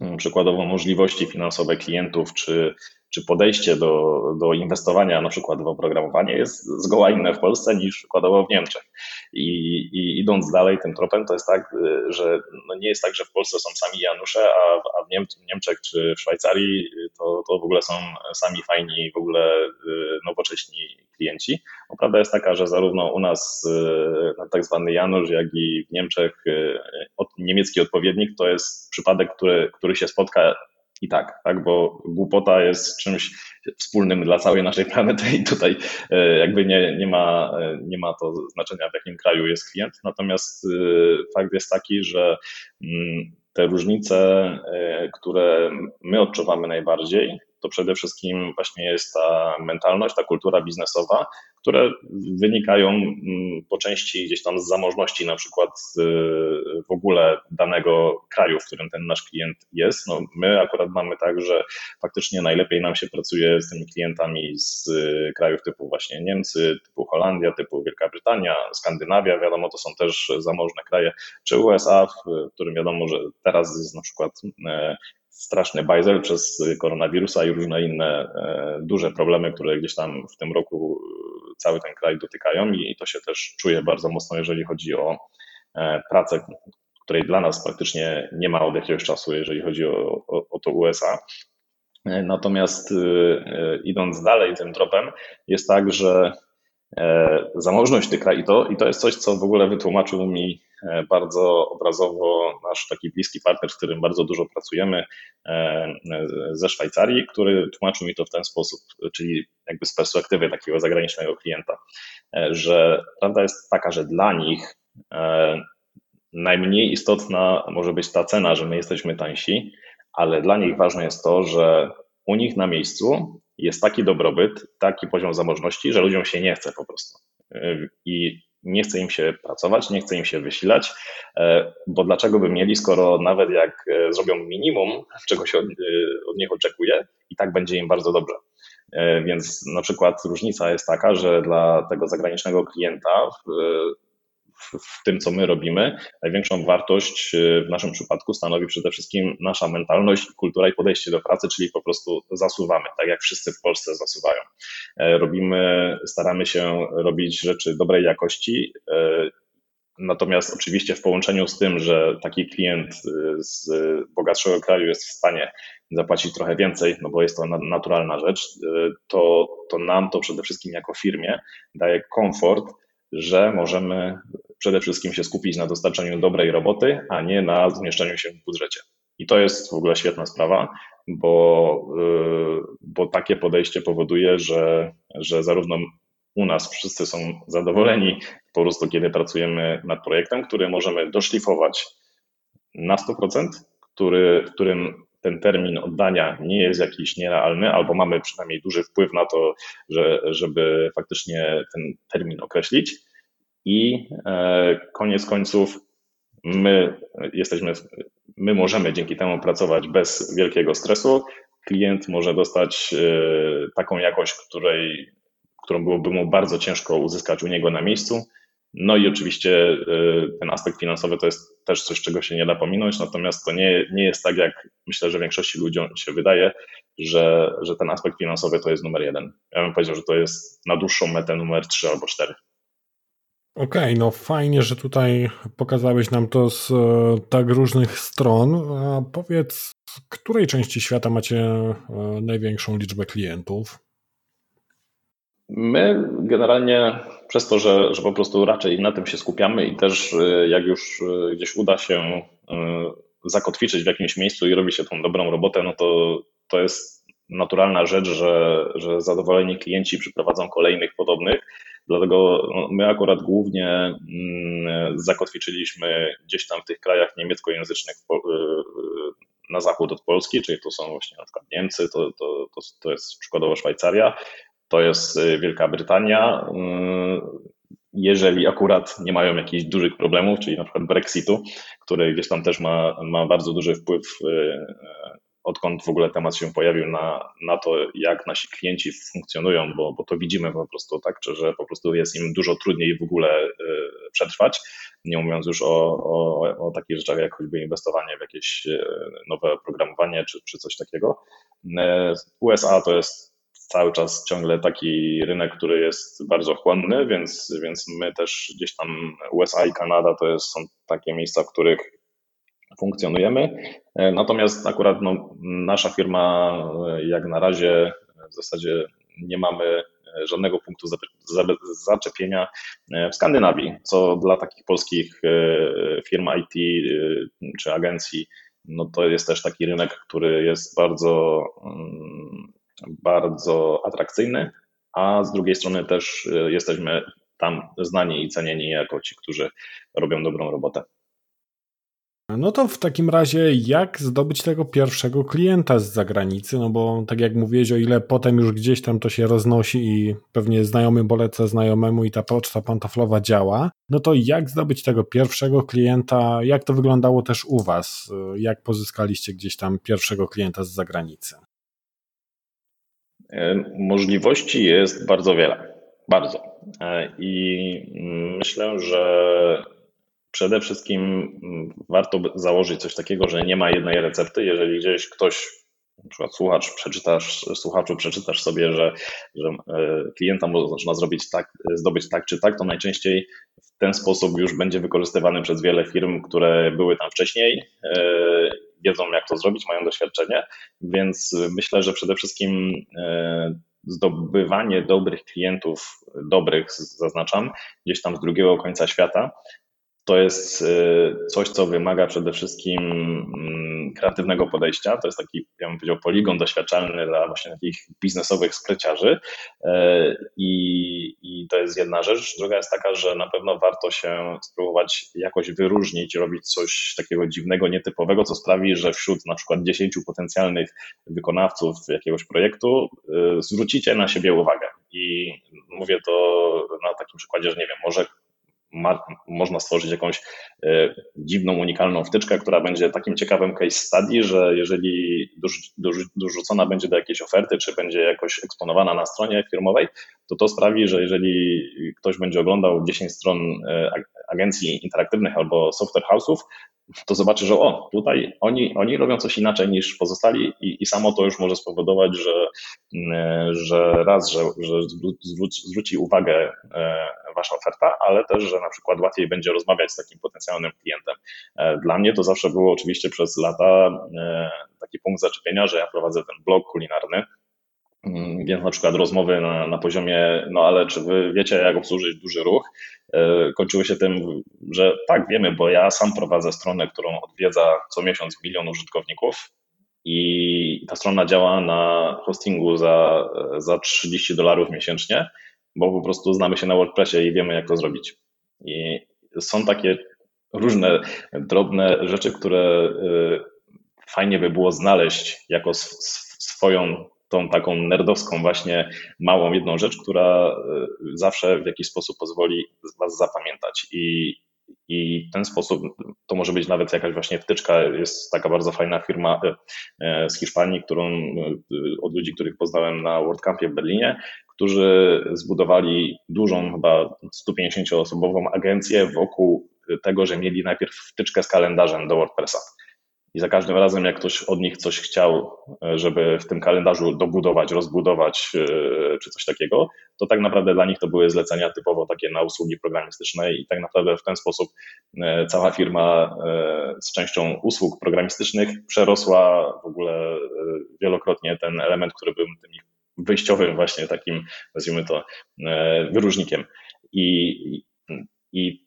mm, przykładowo możliwości finansowe klientów, czy, czy podejście do, do inwestowania na przykład w oprogramowanie jest zgoła inne w Polsce niż przykładowo w Niemczech. I, I, idąc dalej tym tropem, to jest tak, że no nie jest tak, że w Polsce są sami Janusze, a, a w Niemczech czy w Szwajcarii to, to w ogóle są sami fajni, w ogóle nowocześni klienci. Bo prawda jest taka, że zarówno u nas tak zwany Janusz, jak i w Niemczech niemiecki odpowiednik to jest przypadek, który, który się spotka i tak, tak, bo głupota jest czymś wspólnym dla całej naszej planety i tutaj e, jakby nie, nie, ma, e, nie ma to znaczenia, w jakim kraju jest klient. Natomiast e, fakt jest taki, że mm, te różnice, które my odczuwamy najbardziej, to przede wszystkim właśnie jest ta mentalność, ta kultura biznesowa, które wynikają mm, po części gdzieś tam z zamożności na przykład y, w ogóle danego kraju, w którym ten nasz klient jest. No, my akurat mamy tak, że faktycznie najlepiej nam się pracuje z tymi klientami z y, krajów typu właśnie Niemcy, typu Holandia, typu Wielka Brytania, Skandynawia, wiadomo, to są też zamożne kraje, czy USA, w którym wiadomo, że teraz jest na przykład e, straszny bajzel przez koronawirusa i różne inne e, duże problemy, które gdzieś tam w tym roku cały ten kraj dotykają i to się też czuje bardzo mocno, jeżeli chodzi o e, pracę, której dla nas praktycznie nie ma od jakiegoś czasu, jeżeli chodzi o, o, o to USA. Natomiast idąc dalej tym tropem, jest tak, że zamożność tych krajów, i to, i to jest coś, co w ogóle wytłumaczył mi E, bardzo obrazowo nasz taki bliski partner, z którym bardzo dużo pracujemy e, ze Szwajcarii, który tłumaczył mi to w ten sposób, czyli jakby z perspektywy takiego zagranicznego klienta, e, że prawda jest taka, że dla nich najmniej istotna może być ta cena, że my jesteśmy tańsi, ale dla nich ważne jest to, że u nich na miejscu jest taki dobrobyt, taki poziom zamożności, że ludziom się nie chce po prostu. I nie chce im się pracować, nie chce im się wysilać, e, bo dlaczego by mieli, skoro nawet jak e, zrobią minimum, czego się od, e, od nich oczekuje, i tak będzie im bardzo dobrze. Więc na przykład różnica jest taka, że dla tego zagranicznego klienta w tym, co my robimy, największą wartość w naszym przypadku stanowi przede wszystkim nasza mentalność, kultura i podejście do pracy, czyli po prostu zasuwamy, tak jak wszyscy w Polsce zasuwają. E, robimy, staramy się robić rzeczy dobrej jakości. E, natomiast oczywiście w połączeniu z tym, że taki klient z bogatszego kraju jest w stanie zapłacić trochę więcej, no bo jest to naturalna rzecz, e, to, to nam to przede wszystkim jako firmie daje komfort, że możemy przede wszystkim się skupić na dostarczaniu dobrej roboty, a nie na zmieszczeniu się w budżecie. I to jest w ogóle świetna sprawa, bo, y, bo takie podejście powoduje, że, że zarówno u nas wszyscy są zadowoleni po prostu, kiedy pracujemy nad projektem, który możemy doszlifować na 100%, który, w którym ten termin oddania nie jest jakiś nierealny, albo mamy przynajmniej duży wpływ na to, że, żeby faktycznie ten termin określić. I e, koniec końców my jesteśmy, my możemy dzięki temu pracować bez wielkiego stresu. Klient może dostać e, taką jakość, której, którą byłoby mu bardzo ciężko uzyskać u niego na miejscu. No i oczywiście e, ten aspekt finansowy to jest też coś, czego się nie da pominąć, natomiast to nie, nie jest tak, jak myślę, że większości ludziom się wydaje, że, że ten aspekt finansowy to jest numer jeden. Ja bym powiedział, że to jest na dłuższą metę numer trzy albo cztery. Okej, okay, no fajnie, że tutaj pokazałeś nam to z e, tak różnych stron. A powiedz, w której części świata macie e, największą liczbę klientów? My generalnie przez to, że, że po prostu raczej na tym się skupiamy i też e, jak już gdzieś uda się zakotwiczyć w jakimś miejscu i robi się tą dobrą robotę, no to to jest naturalna rzecz, że, że zadowoleni klienci przyprowadzą kolejnych podobnych. Dlatego no, my akurat głównie mm, zakotwiczyliśmy gdzieś tam w tych krajach niemieckojęzycznych y, y, na zachód od Polski, czyli to są właśnie na przykład Niemcy, to, to, to, to jest przykładowo Szwajcaria, to jest y, Wielka Brytania. Jeżeli akurat nie mają jakichś dużych problemów, czyli na przykład Brexitu, który gdzieś tam też ma, ma bardzo duży wpływ odkąd w ogóle temat się pojawił na, na to, jak nasi klienci funkcjonują, bo, bo to widzimy po prostu tak, że po prostu jest im dużo trudniej w ogóle y, przetrwać, nie mówiąc już o, o, o takich rzeczach jak choćby inwestowanie w jakieś nowe oprogramowanie czy, czy coś takiego. USA to jest cały czas ciągle taki rynek, który jest bardzo chłonny, więc, więc my też gdzieś tam USA i Kanada to jest, są takie miejsca, w których funkcjonujemy. E, natomiast akurat no, nasza firma e, jak na razie w zasadzie nie mamy żadnego punktu zaczepienia e, w Skandynawii, co dla takich polskich firm IT czy agencji, no to jest też taki rynek, który jest bardzo, mm, bardzo atrakcyjny, a z drugiej strony też jesteśmy tam znani i cenieni jako ci, którzy robią dobrą robotę. No to w takim razie, jak zdobyć tego pierwszego klienta z zagranicy? No bo tak jak mówiłeś, o ile potem już gdzieś tam to się roznosi i pewnie znajomy poleca znajomemu i ta poczta pantoflowa działa, no to jak zdobyć tego pierwszego klienta? Jak to wyglądało też u Was? Jak pozyskaliście gdzieś tam pierwszego klienta z zagranicy? Możliwości jest bardzo wiele. Bardzo. E, I myślę, że przede wszystkim mm, warto założyć coś takiego, że nie ma jednej recepty. Jeżeli gdzieś ktoś, na przykład słuchacz, przeczytasz, słuchaczu przeczytasz sobie, że, że e, klienta można zrobić tak, zdobyć tak czy tak, to najczęściej w ten sposób już będzie wykorzystywany przez wiele firm, które były tam wcześniej, e, wiedzą jak to zrobić, mają doświadczenie, więc myślę, że przede wszystkim e, zdobywanie dobrych klientów, dobrych zaznaczam, gdzieś tam z drugiego końca świata, to jest y, coś, co wymaga przede wszystkim mm, kreatywnego podejścia. To jest taki, ja bym powiedział, poligon doświadczalny dla właśnie takich biznesowych skryciarzy. Y, I, I to jest jedna rzecz. Druga jest taka, że na pewno warto się spróbować jakoś wyróżnić, robić coś takiego dziwnego, nietypowego, co sprawi, że wśród na przykład 10 potencjalnych wykonawców jakiegoś projektu y, zwrócicie na siebie uwagę. I mówię to na takim przykładzie, że nie wiem, może ma, można stworzyć jakąś e, dziwną, unikalną wtyczkę, która będzie takim ciekawym case study, że jeżeli dorzucona będzie do jakiejś oferty, czy będzie jakoś eksponowana na stronie firmowej, to to sprawi, że jeżeli ktoś będzie oglądał 10 stron e, agencji interaktywnych albo software house'ów, to zobaczy, że o, tutaj oni, oni robią coś inaczej niż pozostali i, i samo to już może spowodować, że, mm, że raz, że, że zwróci, uwagę e, wasza oferta, ale też, że na przykład łatwiej będzie rozmawiać z takim potencjalnym klientem. E, dla mnie to zawsze było oczywiście przez lata e, taki punkt zaczepienia, że ja prowadzę ten blog kulinarny, więc na przykład rozmowy na, na poziomie, no ale czy wy wiecie, jak obsłużyć duży ruch, E, kończyły się tym, że tak, wiemy, bo ja sam prowadzę stronę, którą odwiedza co miesiąc milion użytkowników i ta strona działa na hostingu za, za 30 dolarów miesięcznie, bo po prostu znamy się na WordPressie i wiemy, jak to zrobić. I są takie różne drobne rzeczy, które e, fajnie by było znaleźć jako swoją tą taką nerdowską właśnie małą jedną rzecz, która e, zawsze w jakiś sposób pozwoli Was zapamiętać. I, i w ten sposób to może być nawet jakaś właśnie wtyczka. Jest taka bardzo fajna firma e, e, z Hiszpanii, którą od ludzi, których poznałem na WordCampie w Berlinie, którzy zbudowali dużą, chyba 150-osobową agencję wokół tego, że mieli najpierw wtyczkę z kalendarzem do WordPressa. I za każdym razem, jak ktoś od nich coś chciał, e, żeby w tym kalendarzu dobudować, rozbudować e, czy coś takiego, to tak naprawdę dla nich to były zlecenia typowo takie na usługi programistyczne i tak naprawdę w ten sposób e, cała firma z częścią usług programistycznych przerosła w ogóle wielokrotnie ten element, który był tym wyjściowym właśnie takim, nazwijmy to, wyróżnikiem. I, i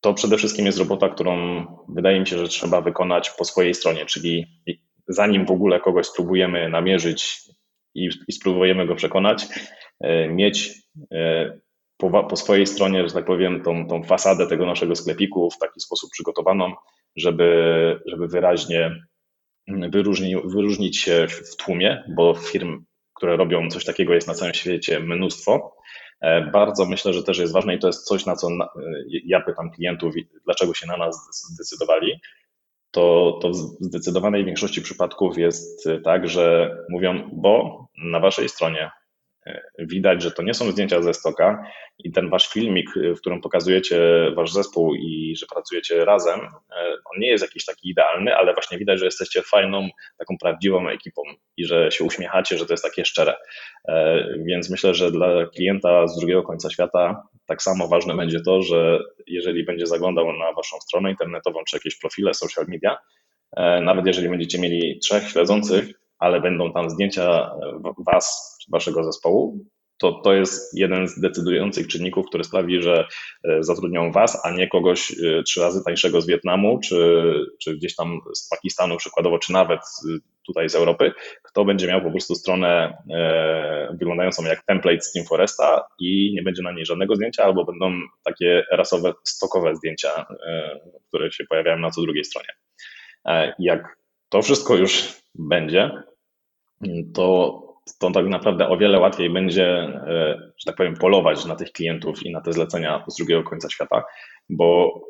to przede wszystkim jest robota, którą wydaje mi się, że trzeba wykonać po swojej stronie, czyli zanim w ogóle kogoś spróbujemy namierzyć i, i spróbujemy go przekonać, e, mieć e, po, po, swojej stronie, że tak powiem, tą, tą fasadę tego naszego sklepiku w taki sposób przygotowaną, żeby, żeby wyraźnie wyróżni, wyróżnić się w tłumie, bo firm, które robią coś takiego jest na całym świecie mnóstwo bardzo myślę, że też jest ważne i to jest coś, na co e, ja pytam klientów, dlaczego się na nas zdecydowali. To, to w zdecydowanej większości przypadków jest tak, że mówią, bo na waszej stronie widać, że to nie są zdjęcia ze stoka i ten wasz filmik, w którym pokazujecie wasz zespół i że pracujecie razem, on nie jest jakiś taki idealny, ale właśnie widać, że jesteście fajną, taką prawdziwą ekipą i że się uśmiechacie, że to jest takie szczere. Więc myślę, że dla klienta z drugiego końca świata tak samo ważne będzie to, że jeżeli będzie zaglądał na waszą stronę internetową czy jakieś profile social media, nawet jeżeli będziecie mieli trzech śledzących, ale będą tam zdjęcia Was, Waszego zespołu, to to jest jeden z decydujących czynników, który sprawi, że e, zatrudnią Was, a nie kogoś e, trzy razy tańszego z Wietnamu, czy, czy gdzieś tam z Pakistanu przykładowo, czy nawet tutaj z Europy, kto będzie miał po prostu stronę e, wyglądającą jak template z Team Foresta i nie będzie na niej żadnego zdjęcia, albo będą takie rasowe, stokowe zdjęcia, e, które się pojawiają na co drugiej stronie. E, jak to wszystko już będzie, to, to tak naprawdę o wiele łatwiej będzie, e, że tak powiem, polować na tych klientów i na te zlecenia z drugiego końca świata, bo,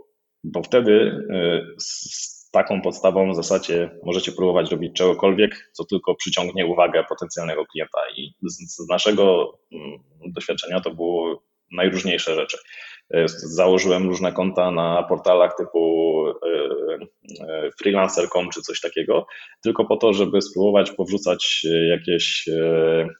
bo wtedy e, z taką podstawą w zasadzie możecie próbować robić czegokolwiek, co tylko przyciągnie uwagę potencjalnego klienta. I z, z naszego mm, doświadczenia to było najróżniejsze rzeczy. E, założyłem różne konta na portalach typu e, e, freelancer.com czy coś takiego, tylko po to, żeby spróbować powrzucać jakieś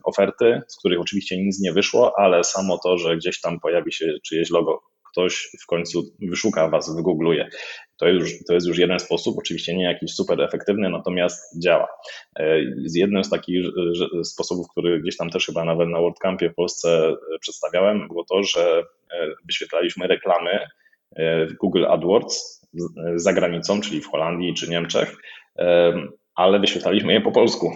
oferty, z których oczywiście nic nie wyszło, ale samo to, że gdzieś tam pojawi się czyjeś logo ktoś w końcu wyszuka Was, wygoogluje. To już, to jest już jeden sposób, oczywiście nie jakiś super efektywny, natomiast działa. E, z jednym z takich sposobów, który gdzieś tam też chyba nawet na WordCampie w Polsce e, przedstawiałem, było to, że e, wyświetlaliśmy reklamy w Google AdWords za granicą, czyli w Holandii czy Niemczech, ale wyświetlaliśmy je po polsku,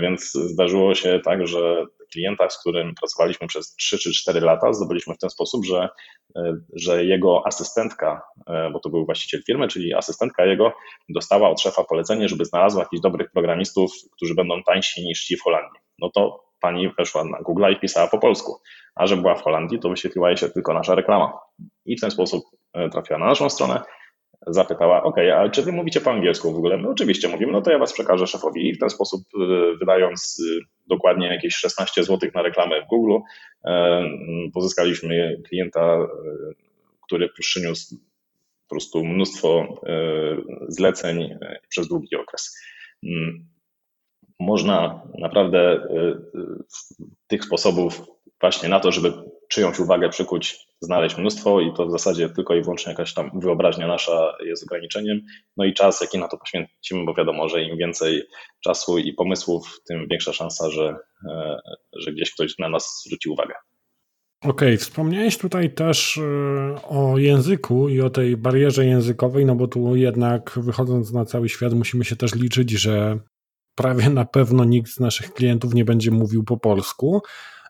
więc zdarzyło się tak, że klienta, z którym pracowaliśmy przez 3 czy 4 lata, zdobyliśmy w ten sposób, że, e, że jego asystentka, e, bo to był właściciel firmy, czyli asystentka jego, dostała od szefa polecenie, żeby znalazła jakichś dobrych programistów, którzy będą tańsi niż ci w Holandii. No to pani weszła na Google i pisała po polsku, a że była w Holandii, to wyświetliła jej się tylko nasza reklama. I w ten sposób e, trafiła na naszą stronę, zapytała, OK, ale czy wy mówicie po angielsku w ogóle? No oczywiście mówimy, no to ja was przekażę szefowi i w ten sposób y, wydając y, dokładnie jakieś 16 zł na reklamę w Google, e, pozyskaliśmy klienta, który przyniósł po prostu mnóstwo zleceń przez długi okres. Mm, można naprawdę tych sposobów właśnie na to, żeby czyjąś uwagę przykuć, znaleźć mnóstwo i to w zasadzie tylko i wyłącznie jakaś tam wyobraźnia nasza jest ograniczeniem. No i czas, jaki na to poświęcimy, bo wiadomo, że im więcej czasu i pomysłów, tym większa szansa, że, e, że gdzieś ktoś na nas zwróci uwagę. Okej, okay, wspomniałeś tutaj też e, o języku i o tej barierze językowej, no bo tu jednak wychodząc na cały świat musimy się też liczyć, że prawie na pewno nikt z naszych klientów nie będzie mówił po polsku.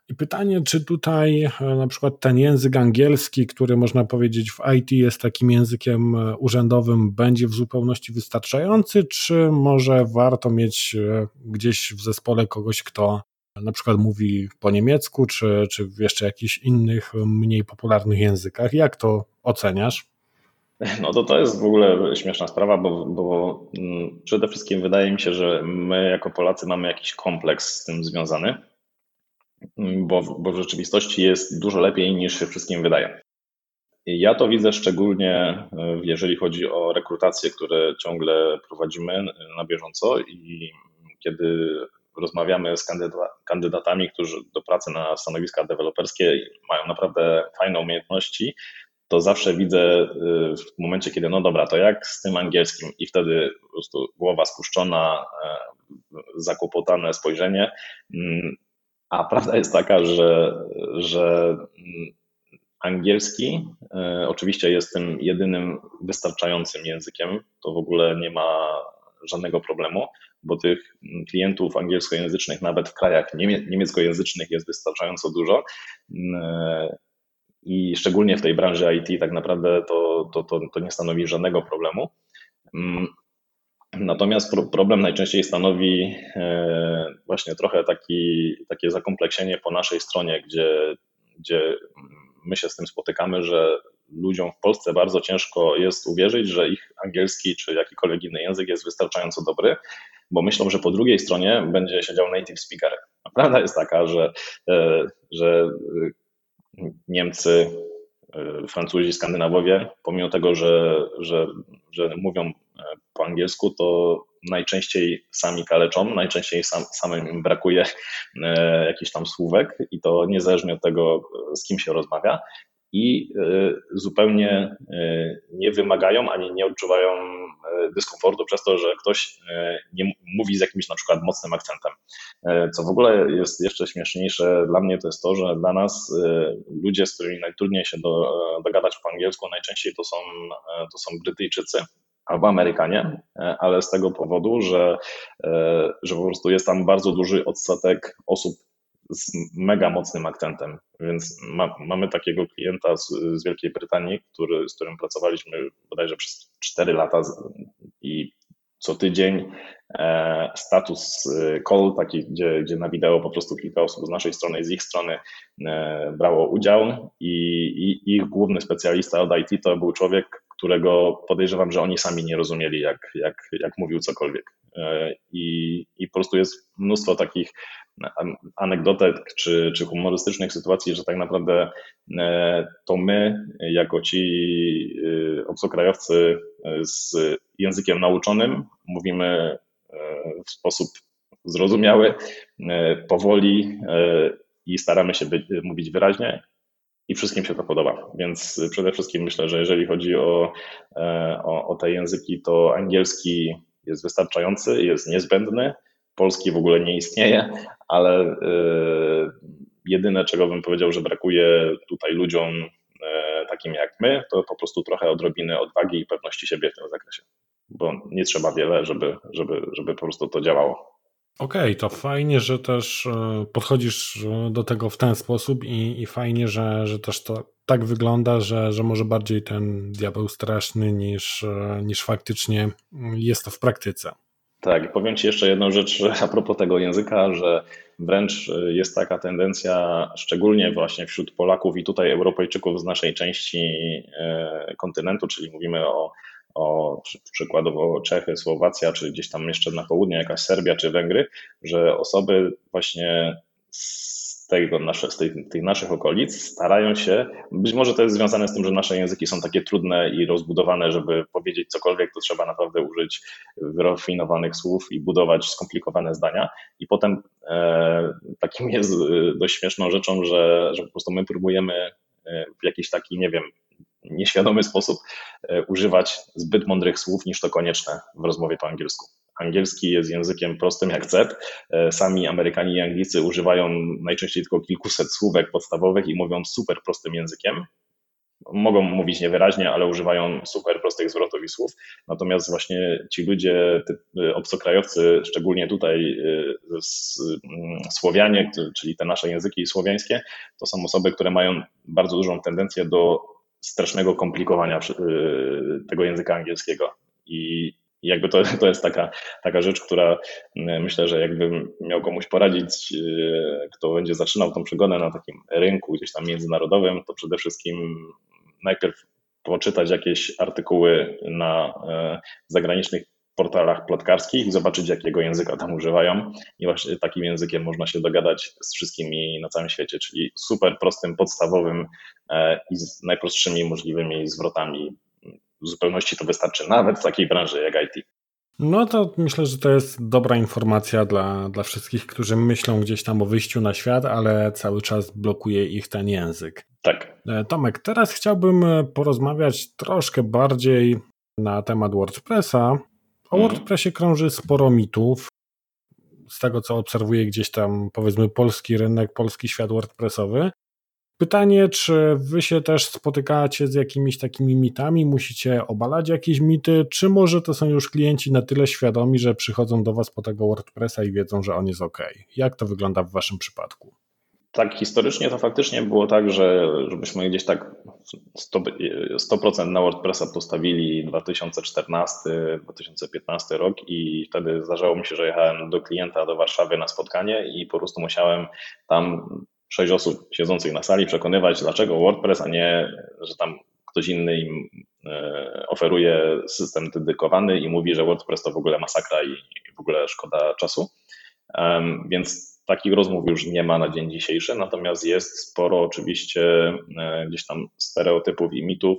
I pytanie, czy tutaj e, na przykład ten język angielski, który można powiedzieć w IT jest takim językiem e, urzędowym, będzie w zupełności wystarczający, czy może warto mieć e, gdzieś w zespole kogoś, kto na przykład mówi po niemiecku, czy, czy w jeszcze jakichś innych, mniej popularnych językach? Jak to oceniasz? No to to jest w ogóle śmieszna sprawa, bo, bo mm, przede wszystkim wydaje mi się, że my jako Polacy mamy jakiś kompleks z tym związany bo, bo w rzeczywistości jest dużo lepiej niż się wszystkim wydaje. Ja to widzę szczególnie, e, jeżeli chodzi o rekrutacje, które ciągle prowadzimy na bieżąco i kiedy rozmawiamy z kandydatami, którzy do pracy na stanowiska deweloperskie mają naprawdę fajne umiejętności, to zawsze widzę e, w momencie, kiedy no dobra, to jak z tym angielskim i wtedy po prostu głowa spuszczona, e, zakłopotane spojrzenie, mm, a prawda jest taka, że, że angielski e, oczywiście jest tym jedynym wystarczającym językiem. To w ogóle nie ma żadnego problemu, bo tych klientów angielskojęzycznych nawet w krajach niemieckojęzycznych jest wystarczająco dużo. E, I szczególnie w tej branży IT tak naprawdę to, to, to, to nie stanowi żadnego problemu. Natomiast problem najczęściej stanowi e, właśnie trochę taki, takie zakompleksienie po naszej stronie, gdzie, gdzie my się z tym spotykamy, że ludziom w Polsce bardzo ciężko jest uwierzyć, że ich angielski czy jakikolwiek inny język jest wystarczająco dobry. bo myślą, że po drugiej stronie będzie siedział native speaker. A prawda jest taka, że, że Niemcy, Francuzi, Skandynawowie, pomimo tego, że, że, że mówią po angielsku, to najczęściej sami kaleczą, najczęściej sam, samym im brakuje e, jakichś tam słówek i to niezależnie od tego, z kim się rozmawia i e, zupełnie e, nie wymagają ani nie odczuwają dyskomfortu przez to, że ktoś nie mówi z jakimś na przykład mocnym akcentem. Co w ogóle jest jeszcze śmieszniejsze dla mnie, to jest to, że dla nas ludzie, z którymi najtrudniej się do, dogadać po angielsku, najczęściej to są, to są Brytyjczycy albo Amerykanie, e, ale z tego powodu, że, e, że po prostu jest tam bardzo duży odsetek osób z mega mocnym akcentem. Więc ma, mamy takiego klienta z, z, Wielkiej Brytanii, który, z którym pracowaliśmy bodajże przez 4 lata i co tydzień e, status call, taki, gdzie, gdzie na wideo po prostu kilka osób z naszej strony i z ich strony brało udział i, i ich główny specjalista od IT to był człowiek, którego podejrzewam, że oni sami nie rozumieli, jak, jak, jak mówił cokolwiek. E, I, I po prostu jest mnóstwo takich anegdotek czy, czy humorystycznych sytuacji, że tak naprawdę e, to my, jako ci e, obcokrajowcy z językiem nauczonym, mówimy w sposób zrozumiały, powoli i staramy się być, mówić wyraźnie, i wszystkim się to podoba. Więc przede wszystkim myślę, że jeżeli chodzi o, e, o, o te języki, to angielski jest wystarczający, jest niezbędny, polski w ogóle nie istnieje, ale y, jedyne, czego bym powiedział, że brakuje tutaj ludziom y, takim jak my, to po prostu trochę odrobiny odwagi i pewności siebie w tym zakresie. Bo nie trzeba wiele, żeby, żeby, żeby po prostu to działało. Okej, okay, to fajnie, że też e, podchodzisz e, do tego w ten sposób i, i fajnie, że, że też to tak wygląda, że, że może bardziej ten diabeł straszny niż, e, niż faktycznie jest to w praktyce. Tak, powiem Ci jeszcze jedną rzecz a propos tego języka, że wręcz jest taka tendencja, szczególnie właśnie wśród Polaków i tutaj Europejczyków z naszej części kontynentu, czyli mówimy o o przykładowo Czechy, Słowacja, czy gdzieś tam jeszcze na południe, jakaś Serbia czy Węgry, że osoby właśnie z, tego, nasze, z tych, tych naszych okolic starają się, być może to jest związane z tym, że nasze języki są takie trudne i rozbudowane, żeby powiedzieć cokolwiek, to trzeba naprawdę użyć wyrafinowanych słów i budować skomplikowane zdania. I potem e, takim jest e, dość śmieszną rzeczą, że, że po prostu my próbujemy e, w jakiś taki, nie wiem, nieświadomy sposób e, używać zbyt mądrych słów niż to konieczne w rozmowie po angielsku. Angielski jest językiem prostym jak cep. E, sami Amerykanie i Anglicy używają najczęściej tylko kilkuset słówek podstawowych i mówią super prostym językiem. Mogą mówić niewyraźnie, ale używają super prostych zwrotów i słów. Natomiast właśnie ci ludzie, e, obcokrajowcy, szczególnie tutaj mm, Słowianie, czyli te nasze języki słowiańskie, to są osoby, które mają bardzo dużą tendencję do strasznego komplikowania y, tego języka angielskiego. I jakby to, to jest taka, taka rzecz, która y, myślę, że jakbym miał komuś poradzić, y, kto będzie zaczynał tą przygodę na takim rynku gdzieś tam międzynarodowym, to przede wszystkim najpierw poczytać jakieś artykuły na zagranicznych portalach plotkarskich i zobaczyć, jakiego języka tam używają. I właśnie takim językiem można się dogadać z wszystkimi na całym świecie, czyli super prostym, podstawowym e, i z najprostszymi możliwymi zwrotami. W zupełności to wystarczy, nawet w takiej branży jak IT. No to myślę, że to jest dobra informacja dla, dla wszystkich, którzy myślą gdzieś tam o wyjściu na świat, ale cały czas blokuje ich ten język. Tak. E, Tomek, teraz chciałbym porozmawiać troszkę bardziej na temat WordPressa, o mhm. WordPressie krąży sporo mitów. Z tego, co obserwuję gdzieś tam, powiedzmy, polski rynek, polski świat WordPressowy. Pytanie, czy wy się też spotykacie z jakimiś takimi mitami, musicie obalać jakieś mity, czy może to są już klienci na tyle świadomi, że przychodzą do was po tego WordPressa i wiedzą, że on jest ok? Jak to wygląda w waszym przypadku? Tak, historycznie to faktycznie było tak, że żebyśmy gdzieś tak 100%, 100 na WordPressa postawili 2014-2015 rok i wtedy zdarzało mi się, że jechałem do klienta do Warszawy na spotkanie i po prostu musiałem tam sześć osób siedzących na sali przekonywać, dlaczego WordPress, a nie, że tam ktoś inny im oferuje system dedykowany i mówi, że WordPress to w ogóle masakra i w ogóle szkoda czasu. Więc takich rozmów już nie ma na dzień dzisiejszy, natomiast jest sporo oczywiście gdzieś tam stereotypów i mitów,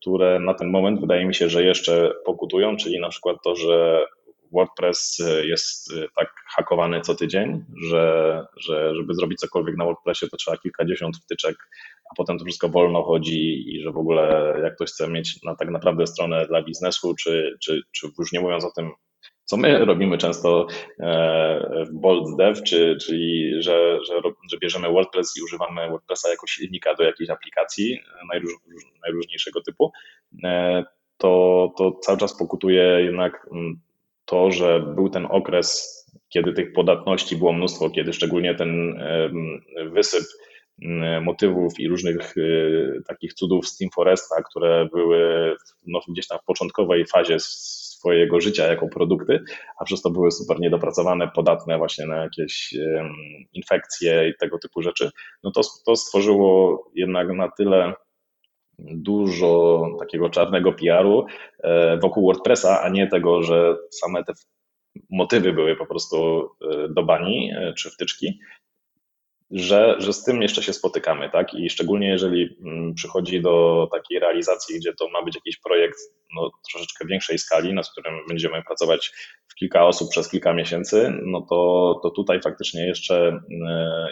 które na ten moment wydaje mi się, że jeszcze pokutują, czyli na przykład to, że WordPress jest y, tak hakowany co tydzień, że, że żeby zrobić cokolwiek na WordPressie, to trzeba kilkadziesiąt wtyczek, a potem to wszystko wolno chodzi i że w ogóle jak ktoś chce mieć na tak naprawdę stronę dla biznesu, czy, czy, czy już nie mówiąc o tym, co my robimy często e, w Bold Dev, czy, czyli że, że, że bierzemy WordPress i używamy WordPressa jako silnika do jakiejś aplikacji najróż, najróżniejszego typu, e, to, to cały czas pokutuje jednak mm, to, że był ten okres, kiedy tych podatności było mnóstwo, kiedy szczególnie ten wysyp motywów i różnych e, takich cudów z Team Foresta, które były no, gdzieś tam w początkowej fazie swojego życia jako produkty, a przez to były super niedopracowane, podatne właśnie na jakieś infekcje i tego typu rzeczy, no to, to stworzyło jednak na tyle dużo takiego czarnego PR-u e, wokół WordPressa, a nie tego, że same te motywy były po prostu e, do bani e, czy wtyczki, że, że z tym jeszcze się spotykamy, tak? I szczególnie jeżeli mm, przychodzi do takiej realizacji, gdzie to ma być jakiś projekt no, troszeczkę większej skali, nad którym będziemy pracować w kilka osób przez kilka miesięcy, no to, to tutaj faktycznie jeszcze,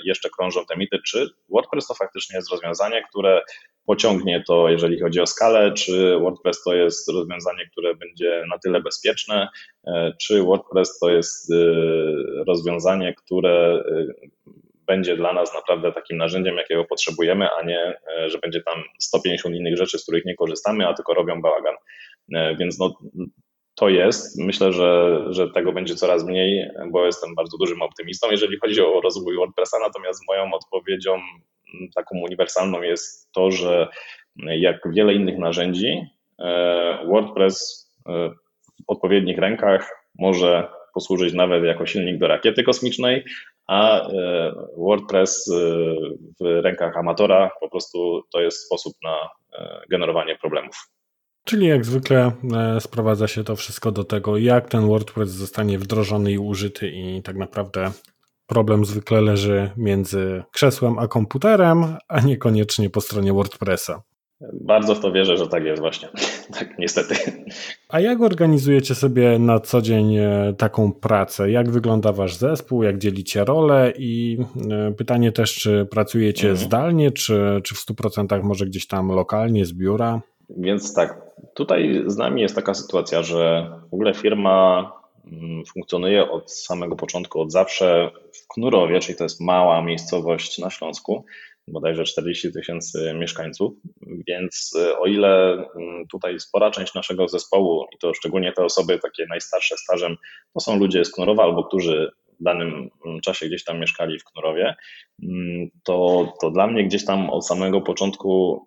jeszcze krążą te mity, czy WordPress to faktycznie jest rozwiązanie, które pociągnie to, jeżeli chodzi o skalę, czy WordPress to jest rozwiązanie, które będzie na tyle bezpieczne, e, czy WordPress to jest e, rozwiązanie, które będzie dla nas naprawdę takim narzędziem, jakiego potrzebujemy, a nie, że będzie tam 150 innych rzeczy, z których nie korzystamy, a tylko robią bałagan. Więc no, to jest. Myślę, że, że tego będzie coraz mniej, bo jestem bardzo dużym optymistą, jeżeli chodzi o rozwój WordPressa, natomiast moją odpowiedzią taką uniwersalną jest to, że jak wiele innych narzędzi, e, WordPress e, w odpowiednich rękach może posłużyć nawet jako silnik do rakiety kosmicznej, a e, WordPress w rękach amatora po prostu to jest sposób na generowanie problemów. Czyli jak zwykle sprowadza się to wszystko do tego, jak ten WordPress zostanie wdrożony i użyty, i tak naprawdę problem zwykle leży między krzesłem a komputerem, a niekoniecznie po stronie WordPressa. Bardzo w to wierzę, że tak jest właśnie. tak, niestety. A jak organizujecie sobie na co dzień e, taką pracę? Jak wygląda wasz zespół? Jak dzielicie role? I e, pytanie też, czy pracujecie mhm. zdalnie, czy, czy w 100% może gdzieś tam lokalnie z biura? Więc tak, tutaj z nami jest taka sytuacja, że w ogóle firma Mm, funkcjonuje od samego początku, od zawsze w Knurowie, czyli to jest mała miejscowość na Śląsku, bodajże 40 tysięcy mieszkańców, więc y, o ile mm, tutaj spora część naszego zespołu i to szczególnie te osoby takie najstarsze stażem, to są ludzie z Knurowa albo którzy w danym mm, czasie gdzieś tam mieszkali w Knurowie, to, to dla mnie gdzieś tam od samego początku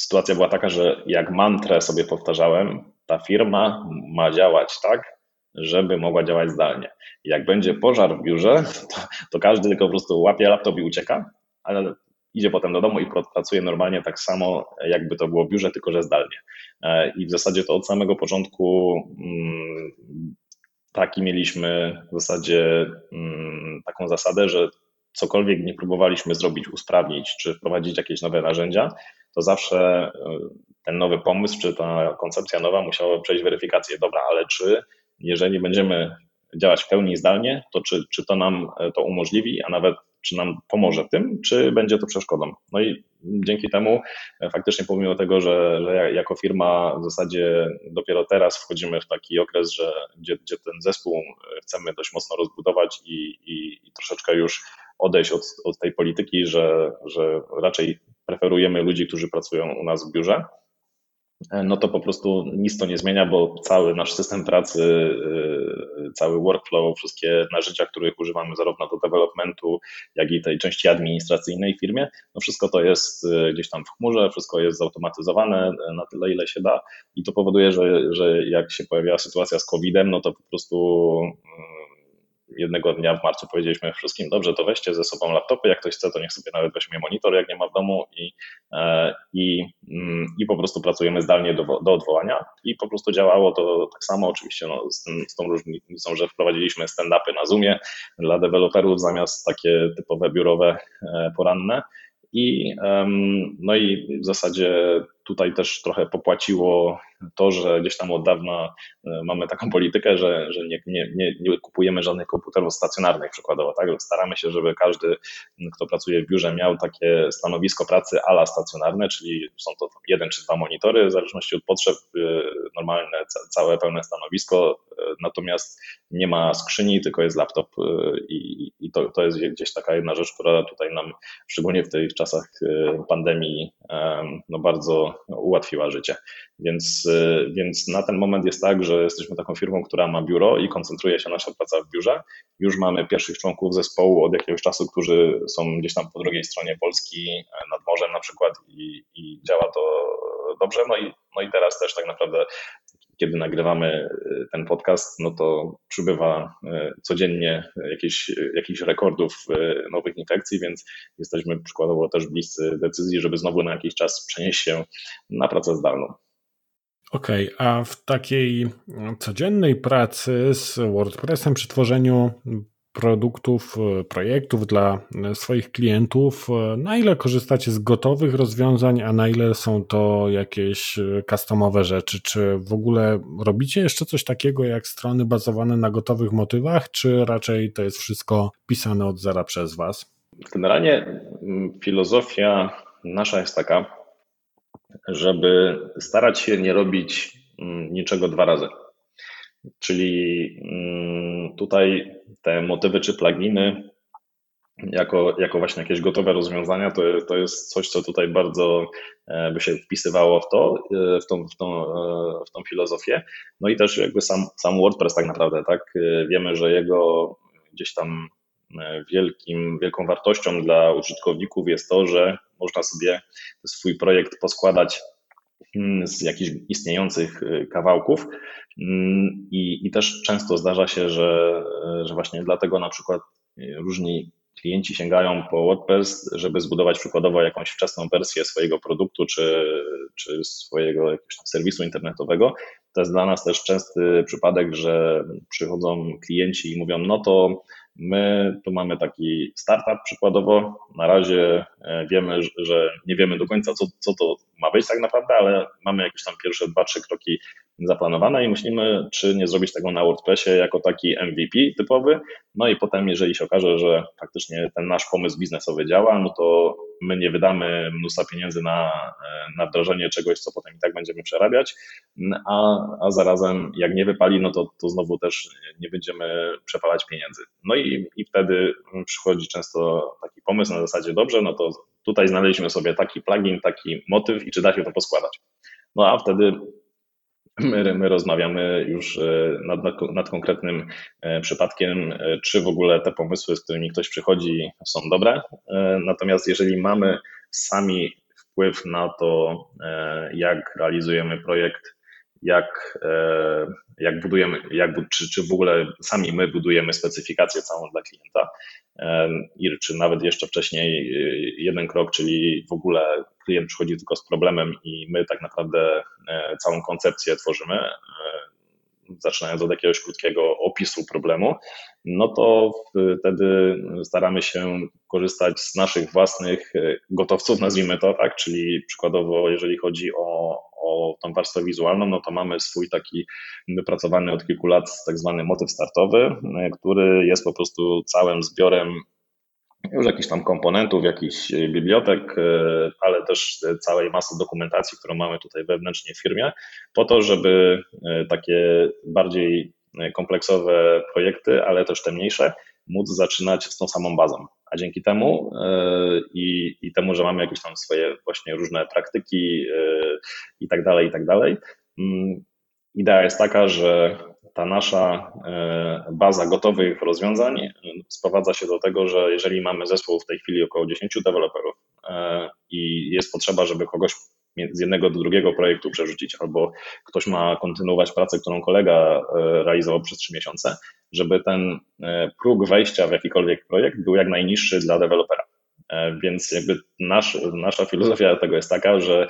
sytuacja była taka, że jak mantrę sobie powtarzałem, ta firma ma działać tak, żeby mogła działać zdalnie. Jak będzie pożar w biurze, to, to każdy tylko po prostu łapie laptop i ucieka, ale idzie potem do domu i pracuje normalnie tak samo, jakby to było w biurze, tylko że zdalnie. E, I w zasadzie to od samego początku mm, taki mieliśmy w zasadzie mm, taką zasadę, że cokolwiek nie próbowaliśmy zrobić, usprawnić czy wprowadzić jakieś nowe narzędzia, to zawsze e, ten nowy pomysł czy ta koncepcja nowa musiała przejść weryfikację. Dobra, ale czy jeżeli będziemy działać w pełni zdalnie, to czy, czy to nam e, to umożliwi, a nawet czy nam pomoże tym, czy będzie to przeszkodą. No i dzięki temu e, faktycznie pomimo tego, że, że jako firma w zasadzie dopiero teraz wchodzimy w taki okres, że gdzie, gdzie ten zespół e, chcemy dość mocno rozbudować i, i, i troszeczkę już odejść od, od tej polityki, że, że raczej preferujemy ludzi, którzy pracują u nas w biurze, no to po prostu nic to nie zmienia, bo cały nasz system pracy, y, cały workflow, wszystkie narzędzia, których używamy zarówno do developmentu, jak i tej części administracyjnej w firmie, no wszystko to jest y, gdzieś tam w chmurze, wszystko jest zautomatyzowane na tyle, ile się da. I to powoduje, że, że jak się pojawiła sytuacja z COVID-em, no to po prostu jednego dnia w marcu powiedzieliśmy wszystkim, dobrze, to weźcie ze sobą laptopy, jak ktoś chce, to niech sobie nawet weźmie monitor, jak nie ma w domu i, i, mm, i po prostu pracujemy zdalnie do, do odwołania. I po prostu działało to tak samo, oczywiście no, z, tym, z tą różnicą, że wprowadziliśmy stand-upy na Zoomie dla deweloperów zamiast takie typowe biurowe poranne. I, no i w zasadzie tutaj też trochę popłaciło to, że gdzieś tam od dawna e, mamy taką politykę, że, że nie, nie, nie, nie kupujemy żadnych komputerów stacjonarnych przykładowo, tak? Staramy się, żeby każdy, kto pracuje w biurze, miał takie stanowisko pracy ala stacjonarne, czyli są to jeden czy dwa monitory, w zależności od potrzeb, e, normalne, całe pełne stanowisko, e, natomiast nie ma skrzyni, tylko jest laptop i, i to, to jest gdzieś taka jedna rzecz, która tutaj nam, szczególnie w tych czasach pandemii, no bardzo ułatwiła życie. Więc, y, więc na ten moment jest tak, że jesteśmy taką firmą, która ma biuro i koncentruje się nasza praca w biurze. Już mamy pierwszych członków zespołu od jakiegoś czasu, którzy są gdzieś tam po drugiej stronie Polski, e, nad morzem na przykład i, i działa to dobrze. No i, no i teraz też tak naprawdę kiedy nagrywamy e, ten podcast, no to przybywa e, codziennie jakieś, jakichś rekordów nowych infekcji, więc jesteśmy przykładowo też bliscy decyzji, żeby znowu na jakiś czas przenieść się na pracę zdalną. Okej, okay, a w takiej codziennej pracy z WordPressem przy tworzeniu produktów, projektów dla swoich klientów, na ile korzystacie z gotowych rozwiązań, a na ile są to jakieś customowe rzeczy? Czy w ogóle robicie jeszcze coś takiego jak strony bazowane na gotowych motywach, czy raczej to jest wszystko pisane od zera przez Was? Generalnie filozofia nasza jest taka, żeby starać się nie robić mm, niczego dwa razy. Czyli mm, tutaj te motywy czy pluginy jako, jako właśnie jakieś gotowe rozwiązania, to, to jest coś, co tutaj bardzo e, by się wpisywało w to, e, w tą, w tą, e, w tą filozofię. No i też jakby sam, sam WordPress tak naprawdę, tak? Wiemy, że jego gdzieś tam wielkim, wielką wartością dla użytkowników jest to, że można sobie swój projekt poskładać z jakichś istniejących y, kawałków. Mm, I, I też często zdarza się, że, że właśnie dlatego na przykład y, różni klienci sięgają po WordPress, żeby zbudować przykładowo jakąś wczesną wersję swojego produktu czy, czy swojego jakiegoś serwisu internetowego. To jest dla nas też częsty przypadek, że przychodzą klienci i mówią, no to My tu mamy taki startup przykładowo. Na razie e, wiemy, że nie wiemy do końca, co, co to ma być tak naprawdę, ale mamy jakieś tam pierwsze dwa, trzy kroki zaplanowane i myślimy, czy nie zrobić tego na WordPressie jako taki MVP typowy. No i potem, jeżeli się okaże, że faktycznie ten nasz pomysł biznesowy działa, no to my nie wydamy mnóstwa pieniędzy na, na wdrożenie czegoś, co potem i tak będziemy przerabiać, a, a zarazem jak nie wypali, no to, to znowu też nie będziemy przepalać pieniędzy. No i, i wtedy przychodzi często taki pomysł na zasadzie, dobrze, no to tutaj znaleźliśmy sobie taki plugin, taki motyw i czy da się to poskładać. No a wtedy My, my rozmawiamy już e, nad, nad, konkretnym e, przypadkiem, e, czy w ogóle te pomysły, z którymi ktoś przychodzi, są dobre. Natomiast jeżeli mamy sami wpływ na to, jak realizujemy projekt, jak, jak budujemy, jak, czy, czy w ogóle sami my budujemy specyfikację całą dla klienta, i czy nawet jeszcze wcześniej jeden krok, czyli w ogóle klient przychodzi tylko z problemem i my tak naprawdę e, całą koncepcję tworzymy, e, zaczynając od jakiegoś krótkiego opisu problemu, no to wtedy staramy się korzystać z naszych własnych e, gotowców, nazwijmy to tak, czyli przykładowo, jeżeli chodzi o, o tą warstwę wizualną, no to mamy swój taki wypracowany od kilku lat tak zwany motyw startowy, który jest po prostu całym zbiorem już jakichś tam komponentów, jakichś e, bibliotek, e, ale też całej masy dokumentacji, którą mamy tutaj wewnętrznie w firmie, po to, żeby e, takie bardziej kompleksowe projekty, ale też te mniejsze, móc zaczynać z tą samą bazą. A dzięki temu i, i temu, że mamy jakieś tam swoje właśnie różne praktyki i tak dalej, i tak dalej, mm, idea jest taka, że ta nasza e, baza gotowych rozwiązań e, sprowadza się do tego, że jeżeli mamy zespół w tej chwili około 10 deweloperów e, i jest potrzeba, żeby kogoś z jednego do drugiego projektu przerzucić, albo ktoś ma kontynuować pracę, którą kolega realizował przez trzy miesiące, żeby ten próg wejścia w jakikolwiek projekt był jak najniższy dla dewelopera. Więc jakby nasz, nasza filozofia tego jest taka, że,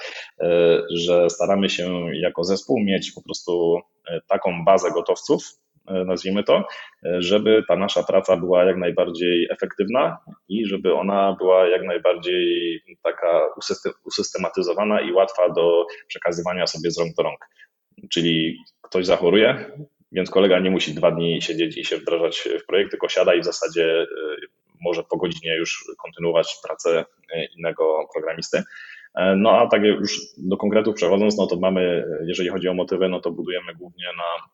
że staramy się jako zespół mieć po prostu taką bazę gotowców, E, nazwijmy to, e, żeby ta nasza praca była jak najbardziej efektywna i żeby ona była jak najbardziej taka usystematyzowana i łatwa do przekazywania sobie z rąk do rąk. Czyli ktoś zachoruje, więc kolega nie musi dwa dni siedzieć i się wdrażać w projekt, tylko siada i w zasadzie e, może po godzinie już kontynuować pracę innego programisty. No a tak już do konkretów przechodząc, no to mamy, jeżeli chodzi o motywy, no to budujemy głównie na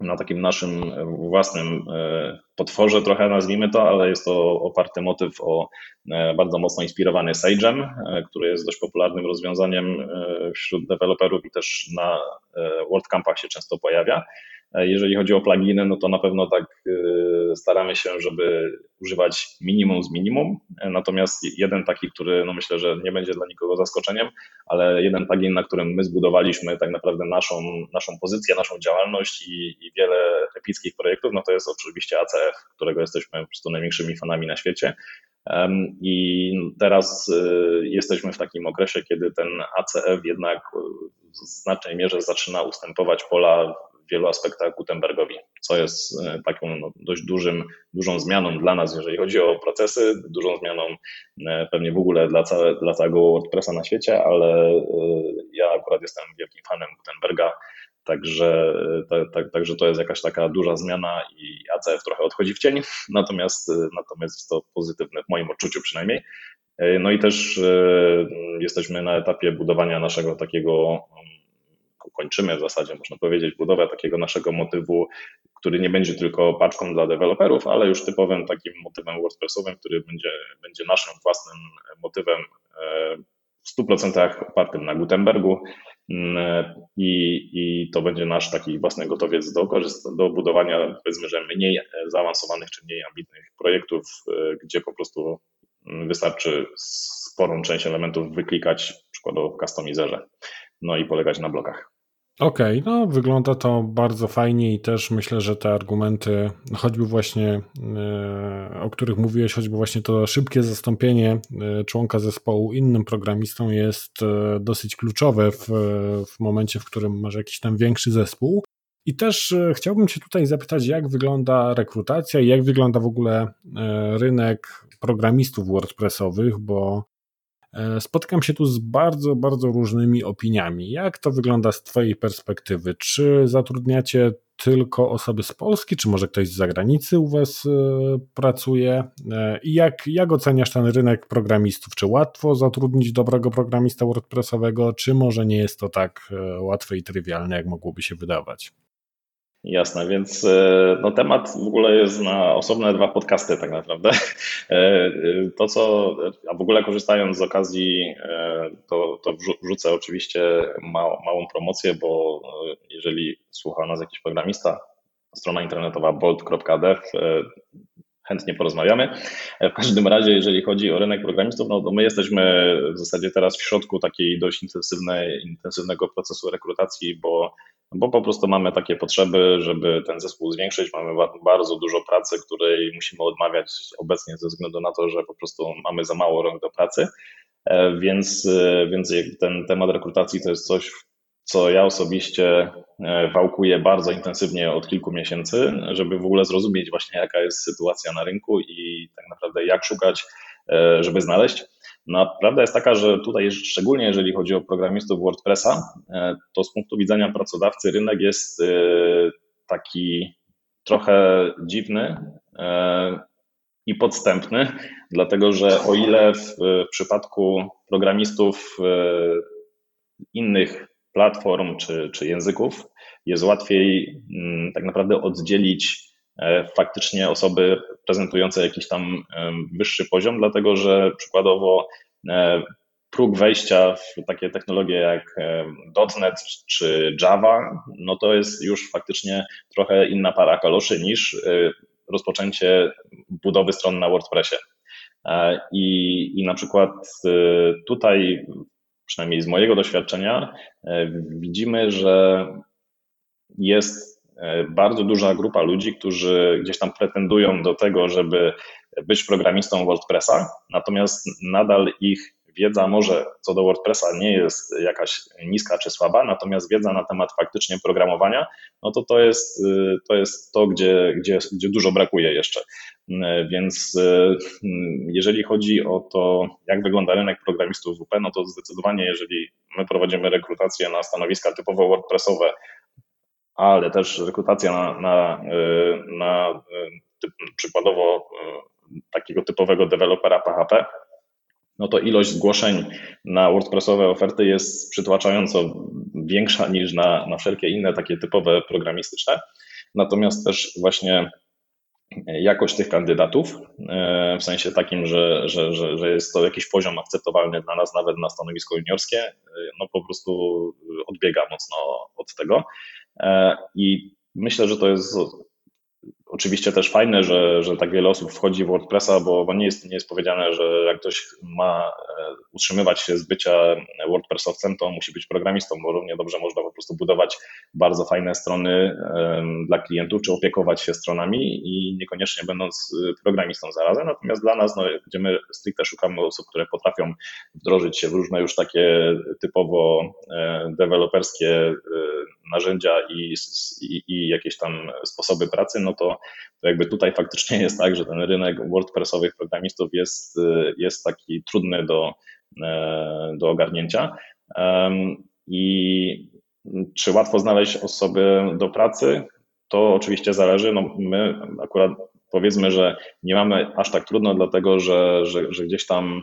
na takim naszym własnym e, potworze trochę nazwijmy to, ale jest to oparty motyw o e, bardzo mocno inspirowany Sage'em, e, który jest dość popularnym rozwiązaniem wśród deweloperów i też na WordCampach się często pojawia. Jeżeli chodzi o pluginy, no to na pewno tak staramy się, żeby używać minimum z minimum. Natomiast jeden taki, który no myślę, że nie będzie dla nikogo zaskoczeniem, ale jeden plugin, na którym my zbudowaliśmy tak naprawdę naszą, naszą pozycję, naszą działalność i, i wiele epickich projektów, no to jest oczywiście ACF, którego jesteśmy po prostu największymi fanami na świecie. I teraz jesteśmy w takim okresie, kiedy ten ACF jednak w znacznej mierze zaczyna ustępować pola wielu aspektach Gutenbergowi, co jest e, taką no, dość dużym, dużą zmianą dla nas, jeżeli chodzi o procesy, dużą zmianą e, pewnie w ogóle dla, całe, dla całego WordPressa na świecie, ale e, ja akurat jestem wielkim fanem Gutenberga, Także, także to jest jakaś taka duża zmiana i ACF trochę odchodzi w cień, natomiast, natomiast jest to pozytywne w moim odczuciu przynajmniej. No i też jesteśmy na etapie budowania naszego takiego kończymy w zasadzie, można powiedzieć, budowę takiego naszego motywu, który nie będzie tylko paczką dla deweloperów, ale już typowym takim motywem WordPressowym, który będzie, będzie naszym własnym motywem e, w 100% opartym na Gutenbergu. Mm, I, I to będzie nasz taki własny gotowiec do, do budowania, powiedzmy, że mniej zaawansowanych czy mniej ambitnych projektów, e, gdzie po prostu wystarczy sporą część elementów wyklikać, przykładowo w customizerze, no i polegać na blokach. Okej, okay, no wygląda to bardzo fajnie i też myślę, że te argumenty, choćby właśnie, e, o których mówiłeś, choćby właśnie to szybkie zastąpienie e, członka zespołu innym programistą jest e, dosyć kluczowe w, w momencie, w którym masz jakiś tam większy zespół. I też chciałbym Cię tutaj zapytać, jak wygląda rekrutacja i jak wygląda w ogóle rynek programistów WordPressowych, bo E, spotykam się tu z bardzo, bardzo różnymi opiniami. Jak to wygląda z Twojej perspektywy? Czy zatrudniacie tylko osoby z Polski, czy może ktoś z zagranicy u Was e, pracuje? E, I jak, jak oceniasz ten rynek programistów? Czy łatwo zatrudnić dobrego programista WordPressowego, czy może nie jest to tak łatwe i trywialne, jak mogłoby się wydawać? Jasne, więc e, no, temat w ogóle jest na osobne dwa podcasty tak naprawdę. E, e, to co, a w ogóle korzystając z okazji, to, to wrzucę oczywiście mał, małą promocję, bo jeżeli słucha nas jakiś programista, strona internetowa bolt.dev, chętnie porozmawiamy. W każdym razie, jeżeli chodzi o rynek programistów, no to my jesteśmy w zasadzie teraz w środku takiej dość intensywnej, intensywnego procesu rekrutacji, bo bo po prostu mamy takie potrzeby, żeby ten zespół zwiększyć. Mamy bardzo dużo pracy, której musimy odmawiać obecnie ze względu na to, że po prostu mamy za mało rąk do pracy. E, więc, e, więc ten temat rekrutacji to jest coś, co ja osobiście e, wałkuję bardzo intensywnie od kilku miesięcy, żeby w ogóle zrozumieć właśnie jaka jest sytuacja na rynku i tak naprawdę jak szukać, żeby znaleźć. No, prawda jest taka, że tutaj, szczególnie jeżeli chodzi o programistów WordPressa, e, to z punktu widzenia pracodawcy rynek jest e, taki trochę dziwny e, i podstępny, dlatego że o ile w przypadku programistów innych platform czy, czy języków jest łatwiej mm, tak naprawdę oddzielić E, faktycznie osoby prezentujące jakiś tam wyższy poziom, dlatego że przykładowo e, próg wejścia w takie technologie jak .NET czy Java, no to jest już faktycznie trochę inna para kaloszy niż e, rozpoczęcie budowy stron na WordPressie. I, I na przykład tutaj przynajmniej z mojego doświadczenia, widzimy, że jest bardzo duża grupa ludzi, którzy gdzieś tam pretendują do tego, żeby być programistą WordPressa, natomiast nadal ich wiedza może co do WordPressa nie jest jakaś niska czy słaba, natomiast wiedza na temat faktycznie programowania, no to to jest to, jest to gdzie, gdzie, gdzie dużo brakuje jeszcze. Więc jeżeli chodzi o to, jak wygląda rynek programistów WP, no to zdecydowanie, jeżeli my prowadzimy rekrutację na stanowiska typowo WordPressowe, ale też rekrutacja na, na, na typ, przykładowo takiego typowego dewelopera PHP, no to ilość zgłoszeń na WordPressowe oferty jest przytłaczająco większa niż na, na wszelkie inne takie typowe programistyczne. Natomiast też właśnie jakość tych kandydatów, e, w sensie takim, że, że, że, że jest to jakiś poziom akceptowalny dla nas, nawet na stanowisko juniorskie, e, no po prostu odbiega mocno od tego. E, I myślę, że to jest Oczywiście też fajne, że, że tak wiele osób wchodzi w WordPressa, bo, bo nie, jest, nie jest powiedziane, że jak ktoś ma e, utrzymywać się z bycia WordPressowcem, to musi być programistą, bo równie dobrze można po prostu budować bardzo fajne strony dla klientów, czy opiekować się stronami i niekoniecznie będąc e, programistą zarazem. Natomiast dla nas, no, gdzie my stricte szukamy osób, które potrafią wdrożyć się w różne już takie typowo e, deweloperskie narzędzia i, i, i jakieś tam sposoby pracy, no to to jakby tutaj faktycznie jest tak, że ten rynek WordPressowych programistów jest, jest taki trudny do, e, do ogarnięcia. I czy łatwo znaleźć osoby do pracy? To oczywiście zależy. No my akurat powiedzmy, że nie mamy aż tak trudno, dlatego że, że, że gdzieś tam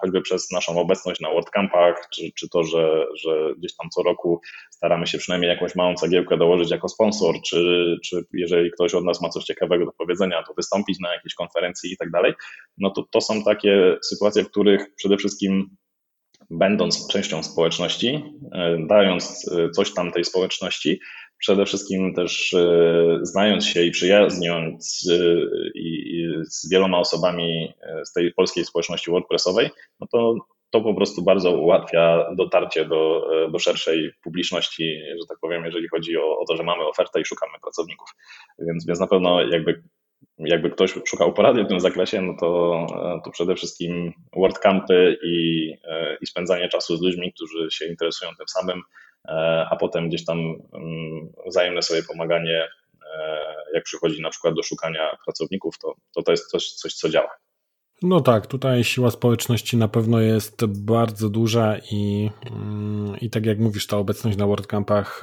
choćby przez naszą obecność na WordCampach, czy, czy to, że, że gdzieś tam co roku staramy się przynajmniej jakąś małą cegiełkę dołożyć jako sponsor, czy, czy jeżeli ktoś od nas ma coś ciekawego do powiedzenia, to wystąpić na jakiejś konferencji i tak dalej, no to to są takie sytuacje, w których przede wszystkim będąc częścią społeczności, e, dając e, coś tam tej społeczności, przede wszystkim też e, znając się i przyjaźniąc i z wieloma osobami z tej polskiej społeczności WordPressowej, no to to po prostu bardzo ułatwia dotarcie do, do szerszej publiczności, że tak powiem, jeżeli chodzi o, o to, że mamy ofertę i szukamy pracowników. Więc, więc na pewno jakby jakby ktoś szukał porady w tym zakresie, no to, to przede wszystkim WordCampy i, i spędzanie czasu z ludźmi, którzy się interesują tym samym, a potem gdzieś tam mm, wzajemne sobie pomaganie, jak przychodzi na przykład do szukania pracowników, to to, to jest coś, coś, co działa. No tak, tutaj siła społeczności na pewno jest bardzo duża i, mm, i tak jak mówisz, ta obecność na WordCampach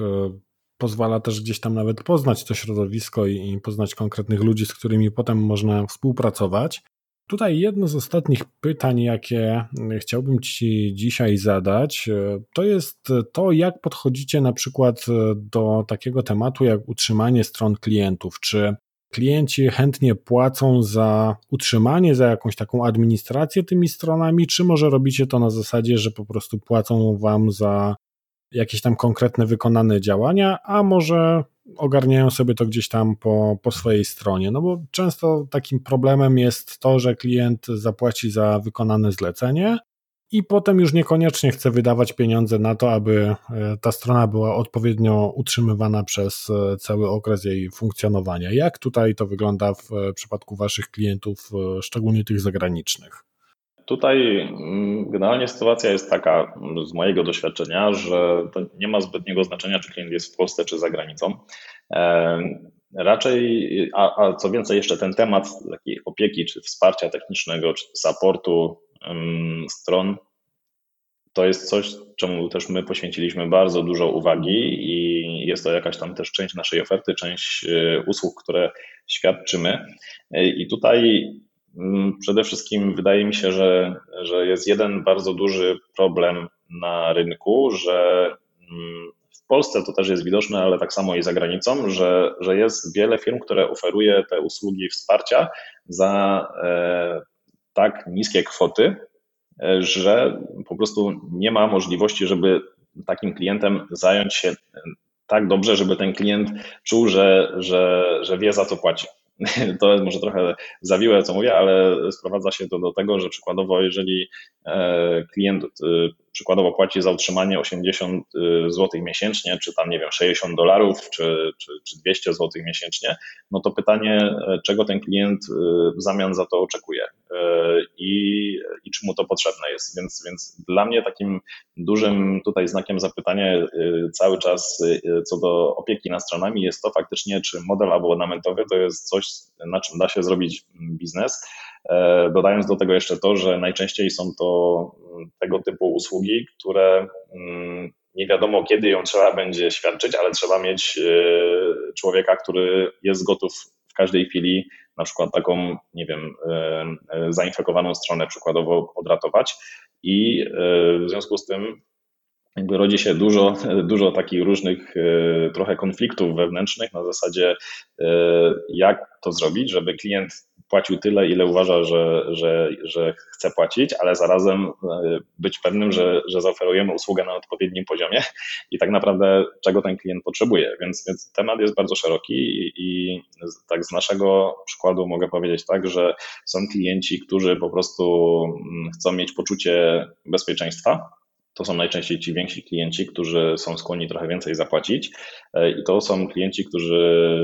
pozwala też gdzieś tam nawet poznać to środowisko i poznać konkretnych ludzi, z którymi potem można współpracować. Tutaj jedno z ostatnich pytań, jakie chciałbym Ci dzisiaj zadać, e, to jest to, jak podchodzicie na przykład e, do takiego tematu jak utrzymanie stron klientów. Czy klienci chętnie płacą za utrzymanie, za jakąś taką administrację tymi stronami, czy może robicie to na zasadzie, że po prostu płacą Wam za jakieś tam konkretne wykonane działania, a może ogarniają sobie to gdzieś tam po, po swojej stronie. No bo często takim problemem jest to, że klient zapłaci za wykonane zlecenie i potem już niekoniecznie chce wydawać pieniądze na to, aby e, ta strona była odpowiednio utrzymywana przez e, cały okres jej funkcjonowania. Jak tutaj to wygląda w e, przypadku Waszych klientów, szczególnie tych zagranicznych? Tutaj mm, generalnie sytuacja jest taka mm, z mojego doświadczenia, że to nie ma zbytniego znaczenia, czy klient jest w Polsce, czy za granicą. Raczej, a, a co więcej, jeszcze ten temat takiej opieki, czy wsparcia technicznego, czy supportu stron, to jest coś, czemu też my poświęciliśmy bardzo dużo uwagi i jest to jakaś tam też część naszej oferty, część y, usług, które świadczymy. I tutaj przede wszystkim wydaje mi się, że, że jest jeden bardzo duży problem na rynku, że mm, w Polsce to też jest widoczne, ale tak samo i za granicą, że, że jest wiele firm, które oferuje te usługi wsparcia za e, tak niskie kwoty, e, że po prostu nie ma możliwości, żeby takim klientem zająć się tak dobrze, żeby ten klient czuł, że, że, że wie za co płaci. to jest może trochę zawiłe, co mówię, ale sprowadza się to do tego, że przykładowo, jeżeli klient e, przykładowo płaci za utrzymanie 80 zł miesięcznie, czy tam, nie wiem, 60 dolarów, czy, czy, czy 200 zł miesięcznie, no to pytanie, czego ten klient w zamian za to oczekuje i, i czy mu to potrzebne jest. Więc, więc dla mnie takim dużym tutaj znakiem zapytania cały czas co do opieki nad stronami jest to faktycznie, czy model abonamentowy to jest coś, na czym da się zrobić biznes. E, dodając do tego jeszcze to, że najczęściej są to mm, tego typu usługi, które mm, nie wiadomo kiedy ją trzeba będzie świadczyć, ale trzeba mieć e, człowieka, który jest gotów w każdej chwili na przykład taką, nie wiem, e, zainfekowaną stronę przykładowo odratować i w związku z tym jakby rodzi się dużo, dużo takich różnych trochę konfliktów wewnętrznych na zasadzie, jak to zrobić, żeby klient płacił tyle, ile uważa, że, że, że chce płacić, ale zarazem e, być pewnym, że, że zaoferujemy usługę na odpowiednim poziomie i tak naprawdę czego ten klient potrzebuje. Więc, więc temat jest bardzo szeroki i, i tak z naszego przykładu mogę powiedzieć tak, że są klienci, którzy po prostu mm, chcą mieć poczucie bezpieczeństwa, to są najczęściej ci więksi klienci, którzy są skłonni trochę więcej zapłacić. E, I to są klienci, którzy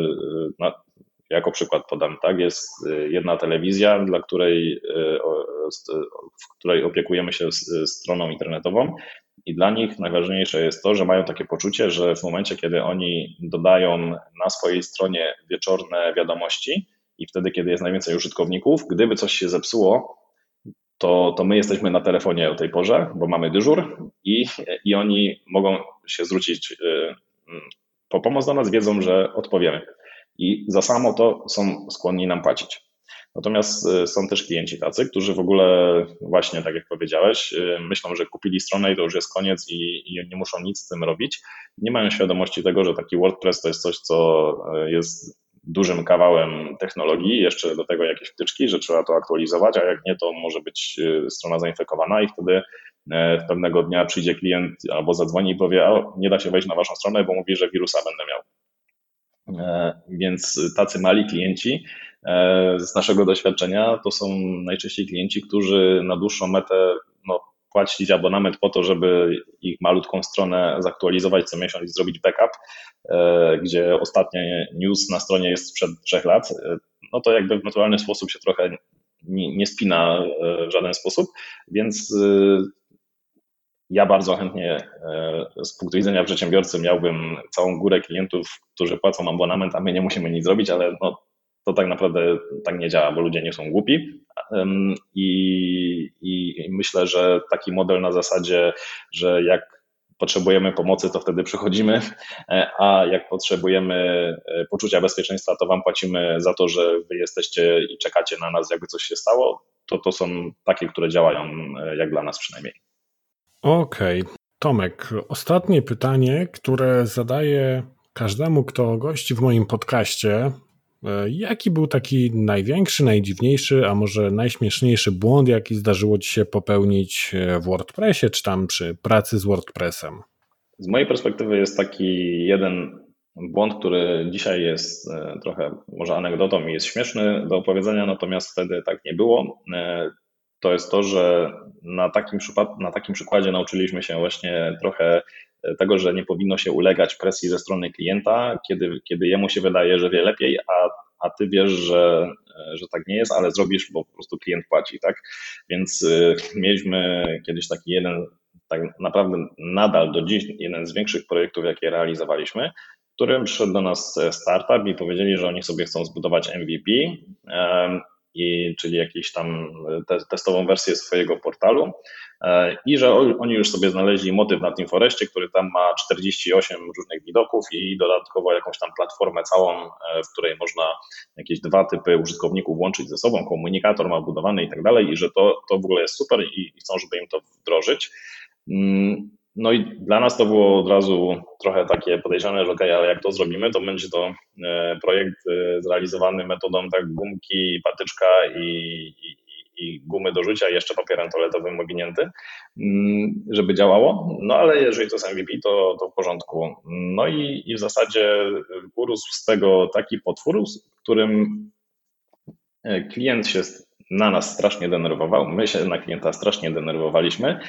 e, jako przykład podam, tak, jest y, jedna telewizja, dla której, w której opiekujemy się stroną internetową i dla nich najważniejsze jest to, że mają takie poczucie, że w momencie, kiedy oni dodają na swojej stronie wieczorne wiadomości i wtedy, kiedy jest najwięcej użytkowników, gdyby coś się zepsuło, to, to my jesteśmy na telefonie o tej porze, bo mamy dyżur i, i oni mogą się zwrócić y, po pomoc do nas, wiedzą, że odpowiemy i za samo to są skłonni nam płacić. Natomiast y, są też klienci tacy, którzy w ogóle właśnie, tak jak powiedziałeś, y, myślą, że kupili stronę i to już jest koniec i, i, nie muszą nic z tym robić. Nie mają świadomości tego, że taki WordPress to jest coś, co jest dużym kawałem technologii, jeszcze do tego jakieś wtyczki, że trzeba to aktualizować, a jak nie, to może być strona zainfekowana i wtedy w pewnego dnia przyjdzie klient albo zadzwoni i powie, a nie da się wejść na waszą stronę, bo mówi, że wirusa będę miał. E, więc tacy mali klienci e, z naszego doświadczenia to są najczęściej klienci, którzy na dłuższą metę płacić abonament po to, żeby ich malutką stronę zaktualizować co miesiąc i zrobić backup, e, gdzie ostatni news na stronie jest sprzed trzech lat, no to jakby w naturalny sposób się trochę nie, spina w żaden sposób, więc ja bardzo chętnie e, z punktu widzenia przedsiębiorcy miałbym całą górę klientów, którzy płacą abonament, a my nie musimy nic zrobić, ale no, to tak naprawdę tak nie działa, bo ludzie nie są głupi. I, I myślę, że taki model na zasadzie, że jak potrzebujemy pomocy, to wtedy przychodzimy, e, a jak potrzebujemy e, poczucia bezpieczeństwa, to Wam płacimy za to, że Wy jesteście i czekacie na nas, jakby coś się stało. To to są takie, które działają, jak dla nas przynajmniej. Okej. Okay. Tomek, ostatnie pytanie, które zadaję każdemu, kto gości w moim podcaście. E, jaki był taki największy, najdziwniejszy, a może najśmieszniejszy błąd, jaki zdarzyło Ci się popełnić e, w WordPressie, czy tam przy pracy z WordPressem? Z mojej perspektywy jest taki jeden błąd, który dzisiaj jest e, trochę może anegdotą i jest śmieszny do opowiedzenia, natomiast wtedy tak nie było to jest to, że na takim, na takim przykładzie nauczyliśmy się właśnie trochę tego, że nie powinno się ulegać presji ze strony klienta, kiedy, kiedy jemu się wydaje, że wie lepiej, a, a ty wiesz, że, że tak nie jest, ale zrobisz, bo po prostu klient płaci, tak? Więc y, mieliśmy kiedyś taki jeden, tak naprawdę nadal do dziś jeden z większych projektów, jakie realizowaliśmy, w którym przyszedł do nas startup i powiedzieli, że oni sobie chcą zbudować MVP i, czyli jakąś tam te, testową wersję swojego portalu e, i że oni już sobie znaleźli motyw na tym Forestie, który tam ma 48 różnych widoków i dodatkowo jakąś tam platformę całą, e, w której można jakieś dwa typy użytkowników łączyć ze sobą, komunikator ma budowany i tak dalej i że to, to w ogóle jest super i, i chcą, żeby im to wdrożyć. No i dla nas to było od razu trochę takie podejrzane, że ok, ale jak to zrobimy, to będzie to e, projekt e, zrealizowany metodą tak gumki, patyczka i, i, i gumy do rzucia jeszcze papierem toaletowym owinięty, mm, żeby działało. No ale jeżeli to jest MVP, to, to w porządku. No i, i w zasadzie urósł z tego taki potwór, którym e, klient się na nas strasznie denerwował, my się na klienta strasznie denerwowaliśmy.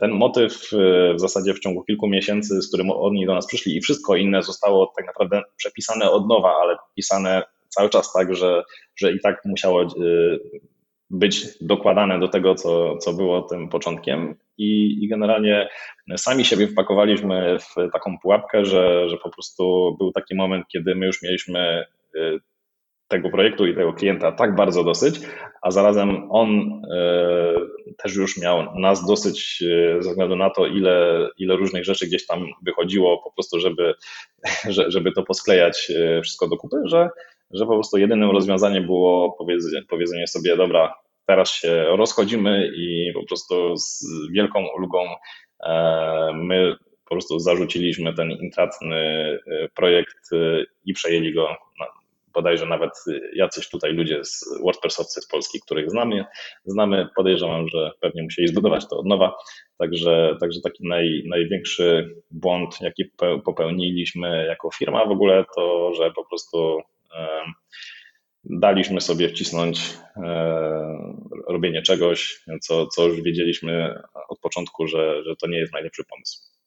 Ten motyw w zasadzie w ciągu kilku miesięcy, z którym oni do nas przyszli i wszystko inne zostało tak naprawdę przepisane od nowa, ale pisane cały czas tak, że, że i tak musiało być dokładane do tego, co, co było tym początkiem. I, I generalnie sami siebie wpakowaliśmy w taką pułapkę, że, że po prostu był taki moment, kiedy my już mieliśmy tego projektu i tego klienta tak bardzo dosyć, a zarazem on y, też już miał nas dosyć y, ze względu na to, ile, ile różnych rzeczy gdzieś tam wychodziło, po prostu, żeby, żeby to posklejać wszystko do kupy, że że po prostu jedynym rozwiązaniem było powiedzenie, sobie, dobra, teraz się rozchodzimy i po prostu z wielką ulgą e, my po prostu zarzuciliśmy ten intratny e, projekt e, i przejęli go bodajże nawet jacyś tutaj ludzie z WordPressowcy z Polski, których znamy, znamy, podejrzewam, że pewnie musieli zbudować to od nowa. Także, także taki naj, największy błąd, jaki popełniliśmy jako firma w ogóle, to że po prostu daliśmy sobie wcisnąć robienie czegoś, co, co już wiedzieliśmy od początku, że, że to nie jest najlepszy pomysł.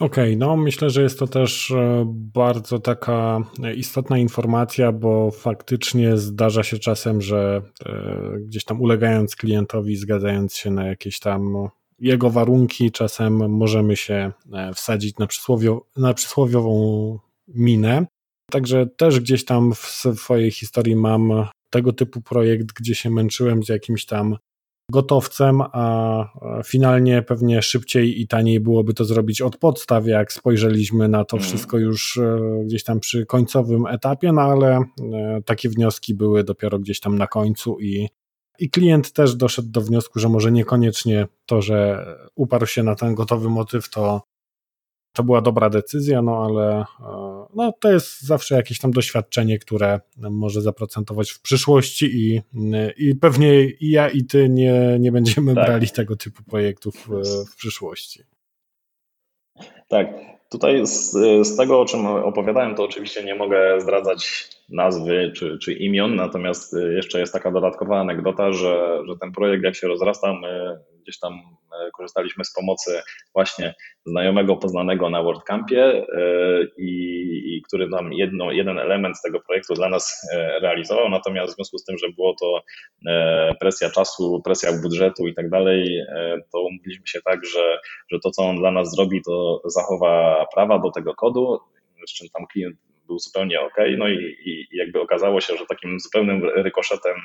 Okej, okay, no myślę, że jest to też e, bardzo taka istotna informacja, bo faktycznie zdarza się czasem, że e, gdzieś tam ulegając klientowi, zgadzając się na jakieś tam jego warunki, czasem możemy się e, wsadzić na, przysłowio, na przysłowiową minę. Także też gdzieś tam w swojej historii mam tego typu projekt, gdzie się męczyłem z jakimś tam gotowcem, a finalnie pewnie szybciej i taniej byłoby to zrobić od podstaw, jak spojrzeliśmy na to mm. wszystko już e, gdzieś tam przy końcowym etapie, no ale e, takie wnioski były dopiero gdzieś tam na końcu i i klient też doszedł do wniosku, że może niekoniecznie to, że uparł się na ten gotowy motyw, to to była dobra decyzja, no ale e, no, to jest zawsze jakieś tam doświadczenie, które może zaprocentować w przyszłości i, i pewnie i ja i ty nie, nie będziemy tak. brali tego typu projektów w przyszłości. Tak, tutaj z, z tego, o czym opowiadałem, to oczywiście nie mogę zdradzać nazwy czy, czy imion, natomiast jeszcze jest taka dodatkowa anegdota, że, że ten projekt jak się rozrasta, my gdzieś tam e, korzystaliśmy z pomocy właśnie znajomego, poznanego na WordCampie e, i, i który nam jedno, jeden element tego projektu dla nas e, realizował, natomiast w związku z tym, że było to presja czasu, presja budżetu i tak dalej, to umówiliśmy się tak, że, że to, co on dla nas zrobi, to zachowa prawa do tego kodu, z czym tam klient był zupełnie ok. No i, i jakby okazało się, że takim zupełnym rykoszetem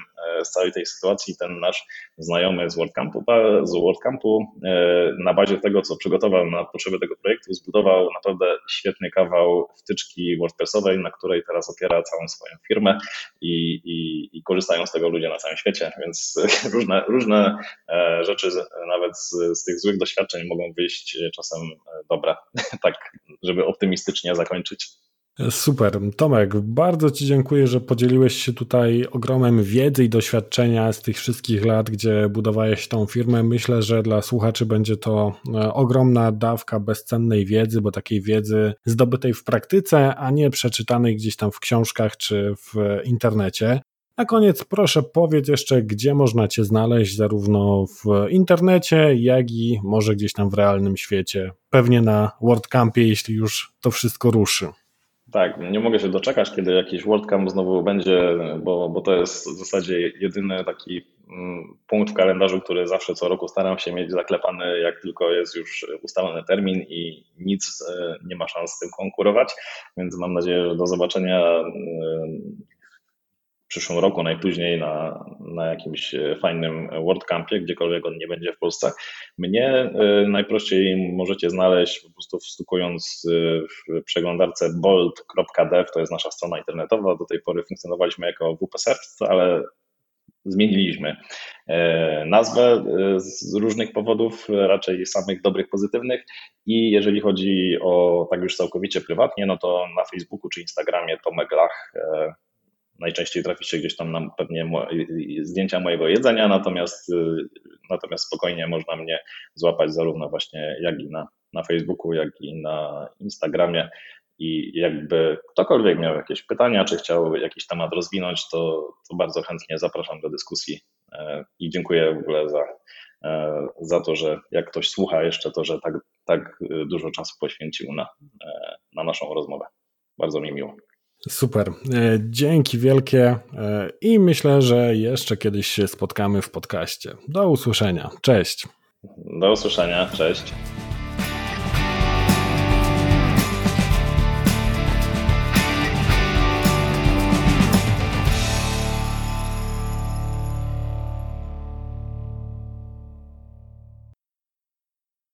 z całej tej sytuacji ten nasz znajomy z WordCampu, z WordCampu e, na bazie tego, co przygotował na potrzeby tego projektu, zbudował naprawdę świetny kawał wtyczki WordPressowej, na której teraz opiera całą swoją firmę i, i, i korzystają z tego ludzie na całym świecie, więc różne, różne e, rzeczy nawet z, z tych złych doświadczeń mogą wyjść czasem dobre, tak żeby optymistycznie zakończyć. Super. Tomek, bardzo Ci dziękuję, że podzieliłeś się tutaj ogromem wiedzy i doświadczenia z tych wszystkich lat, gdzie budowałeś tą firmę. Myślę, że dla słuchaczy będzie to e, ogromna dawka bezcennej wiedzy, bo takiej wiedzy zdobytej w praktyce, a nie przeczytanej gdzieś tam w książkach czy w internecie. Na koniec proszę powiedz jeszcze, gdzie można Cię znaleźć, zarówno w internecie, jak i może gdzieś tam w realnym świecie. Pewnie na WordCampie, jeśli już to wszystko ruszy. Tak, nie mogę się doczekać, kiedy jakiś WordCamp znowu będzie, bo, bo to jest w zasadzie jedyny taki mm, punkt w kalendarzu, który zawsze co roku staram się mieć zaklepany, jak tylko jest już ustalony termin i nic e, nie ma szans z tym konkurować. Więc mam nadzieję, że do zobaczenia e, przyszłym roku najpóźniej na, na jakimś e, fajnym WordCampie, gdziekolwiek on nie będzie w Polsce. Mnie e, najprościej możecie znaleźć po prostu wstukując e, w przeglądarce bold.dev, to jest nasza strona internetowa. Do tej pory funkcjonowaliśmy jako WP Search, ale zmieniliśmy nazwę z różnych powodów, raczej samych dobrych, pozytywnych. I jeżeli chodzi o tak już całkowicie prywatnie, no to na Facebooku czy Instagramie Tomek Lach najczęściej traficie gdzieś tam na pewnie zdjęcia mojego jedzenia, natomiast, y, natomiast spokojnie można mnie złapać zarówno właśnie jak i na, na Facebooku, jak i na Instagramie I jakby ktokolwiek miał jakieś pytania, czy chciał jakiś temat rozwinąć, to, to bardzo chętnie zapraszam do dyskusji i dziękuję w ogóle za, za to, że jak ktoś słucha jeszcze, to że tak, tak dużo czasu poświęcił na, na naszą rozmowę. Bardzo mi miło. Super. E, dzięki wielkie e, i myślę, że jeszcze kiedyś się spotkamy w podcaście. Do usłyszenia. Cześć. Do usłyszenia. Cześć.